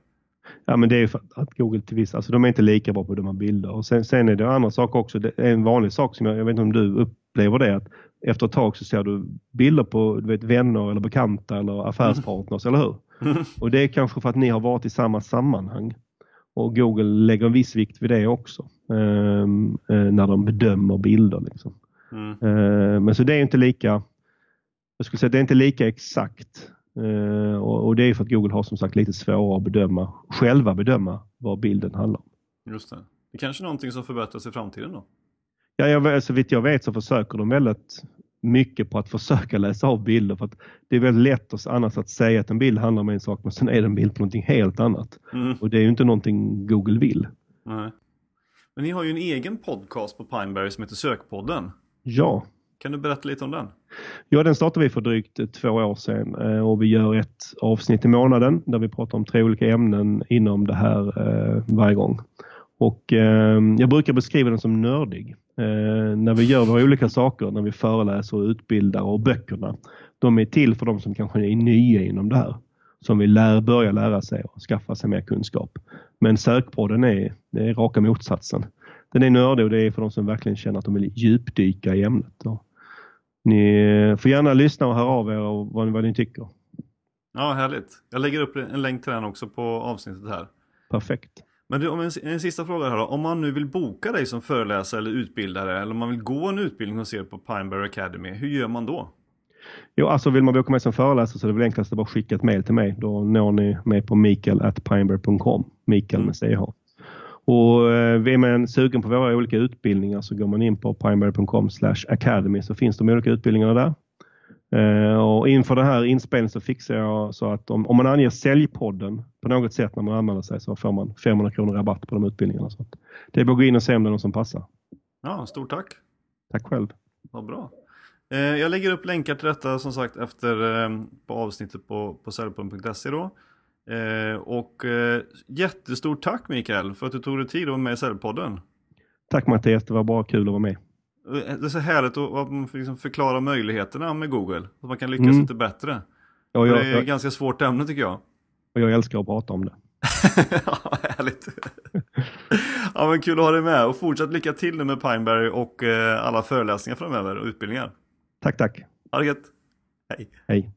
Speaker 3: Ja men det är för att Google till viss, alltså de är inte lika bra på att bedöma bilder. Och sen, sen är det andra saker också, det är en vanlig sak som jag, jag vet inte om du upplever det, att efter ett tag så ser du bilder på du vet, vänner eller bekanta eller affärspartners, eller hur? Och det är kanske för att ni har varit i samma sammanhang. Och Google lägger en viss vikt vid det också eh, när de bedömer bilder. Liksom. Mm. Eh, men så det är inte lika, jag skulle säga det är inte lika exakt. Eh, och, och, det är för att Google har som sagt lite svårare att bedöma, själva bedöma vad bilden handlar om.
Speaker 2: Just det. Det är kanske är någonting som förbättras i framtiden då?
Speaker 3: Ja, jag, så vitt jag vet så försöker de väldigt mycket på att försöka läsa av bilder. För att det är väldigt lätt att, annars att säga att en bild handlar om en sak men sen är det en bild på någonting helt annat. Mm. Och det är ju inte någonting Google vill.
Speaker 2: Nej. Men ni har ju en egen podcast på Pineberry som heter Sökpodden.
Speaker 3: Ja.
Speaker 2: Kan du berätta lite om den?
Speaker 3: Ja, den startade vi för drygt två år sedan eh, och vi gör ett avsnitt i månaden där vi pratar om tre olika ämnen inom det här eh, varje gång. Och eh, jag brukar beskriva den som nördig. Eh, när vi gör våra olika saker, när vi föreläser och utbildar och böckerna. De är till för de som kanske är nya inom det här. Som vill lära, börja lära sig och skaffa sig mer kunskap. Men sökpodden är, det är raka motsatsen. Den är nördig och det är för de som verkligen känner att de vill djupdyka i ämnet. Ni får gärna lyssna och höra av er och vad, vad ni tycker.
Speaker 2: Ja, härligt. Jag lägger upp en länk till den också på avsnittet här.
Speaker 3: Perfekt.
Speaker 2: Men du, om en, en sista fråga här då. Om man nu vill boka dig som föreläsare eller utbildare eller om man vill gå en utbildning hos er på Pineberry Academy, hur gör man då?
Speaker 3: Jo, alltså vill man boka mig som föreläsare så är det väl enklast att bara skicka ett mail till mig. Då når ni mig på mikael.pineberry.com. Mikael med CH. Och eh, är man sugen på våra olika utbildningar så går man in på pineberry.com academy så finns de olika utbildningarna där. Eh, och inför den här inspelningen så fixar jag så att om, om man anger säljpodden på något sätt när man anmäler sig så får man 500 kronor rabatt på de utbildningarna. Så det är bara att gå in och se om det är någon som passar.
Speaker 2: Ja, stort tack!
Speaker 3: Tack själv!
Speaker 2: Vad bra! Eh, jag lägger upp länkar till detta som sagt efter eh, på avsnittet på, på säljpodden.se då. Och jättestort tack Mikael för att du tog dig tid att vara med i Säljpodden.
Speaker 3: Tack Mattias, det var bara kul att vara med.
Speaker 2: Det är så härligt att man liksom förklara möjligheterna med Google. Så man kan lyckas mm. lite bättre. Ja, jag, det är ett ganska svårt ämne tycker jag.
Speaker 3: Och jag älskar att prata om det.
Speaker 2: ja, härligt. ja, men kul att ha dig med och fortsatt lycka till nu med Pineberry och eh, alla föreläsningar framöver och utbildningar.
Speaker 3: Tack, tack.
Speaker 2: Ha det gött. Hej.
Speaker 3: Hej.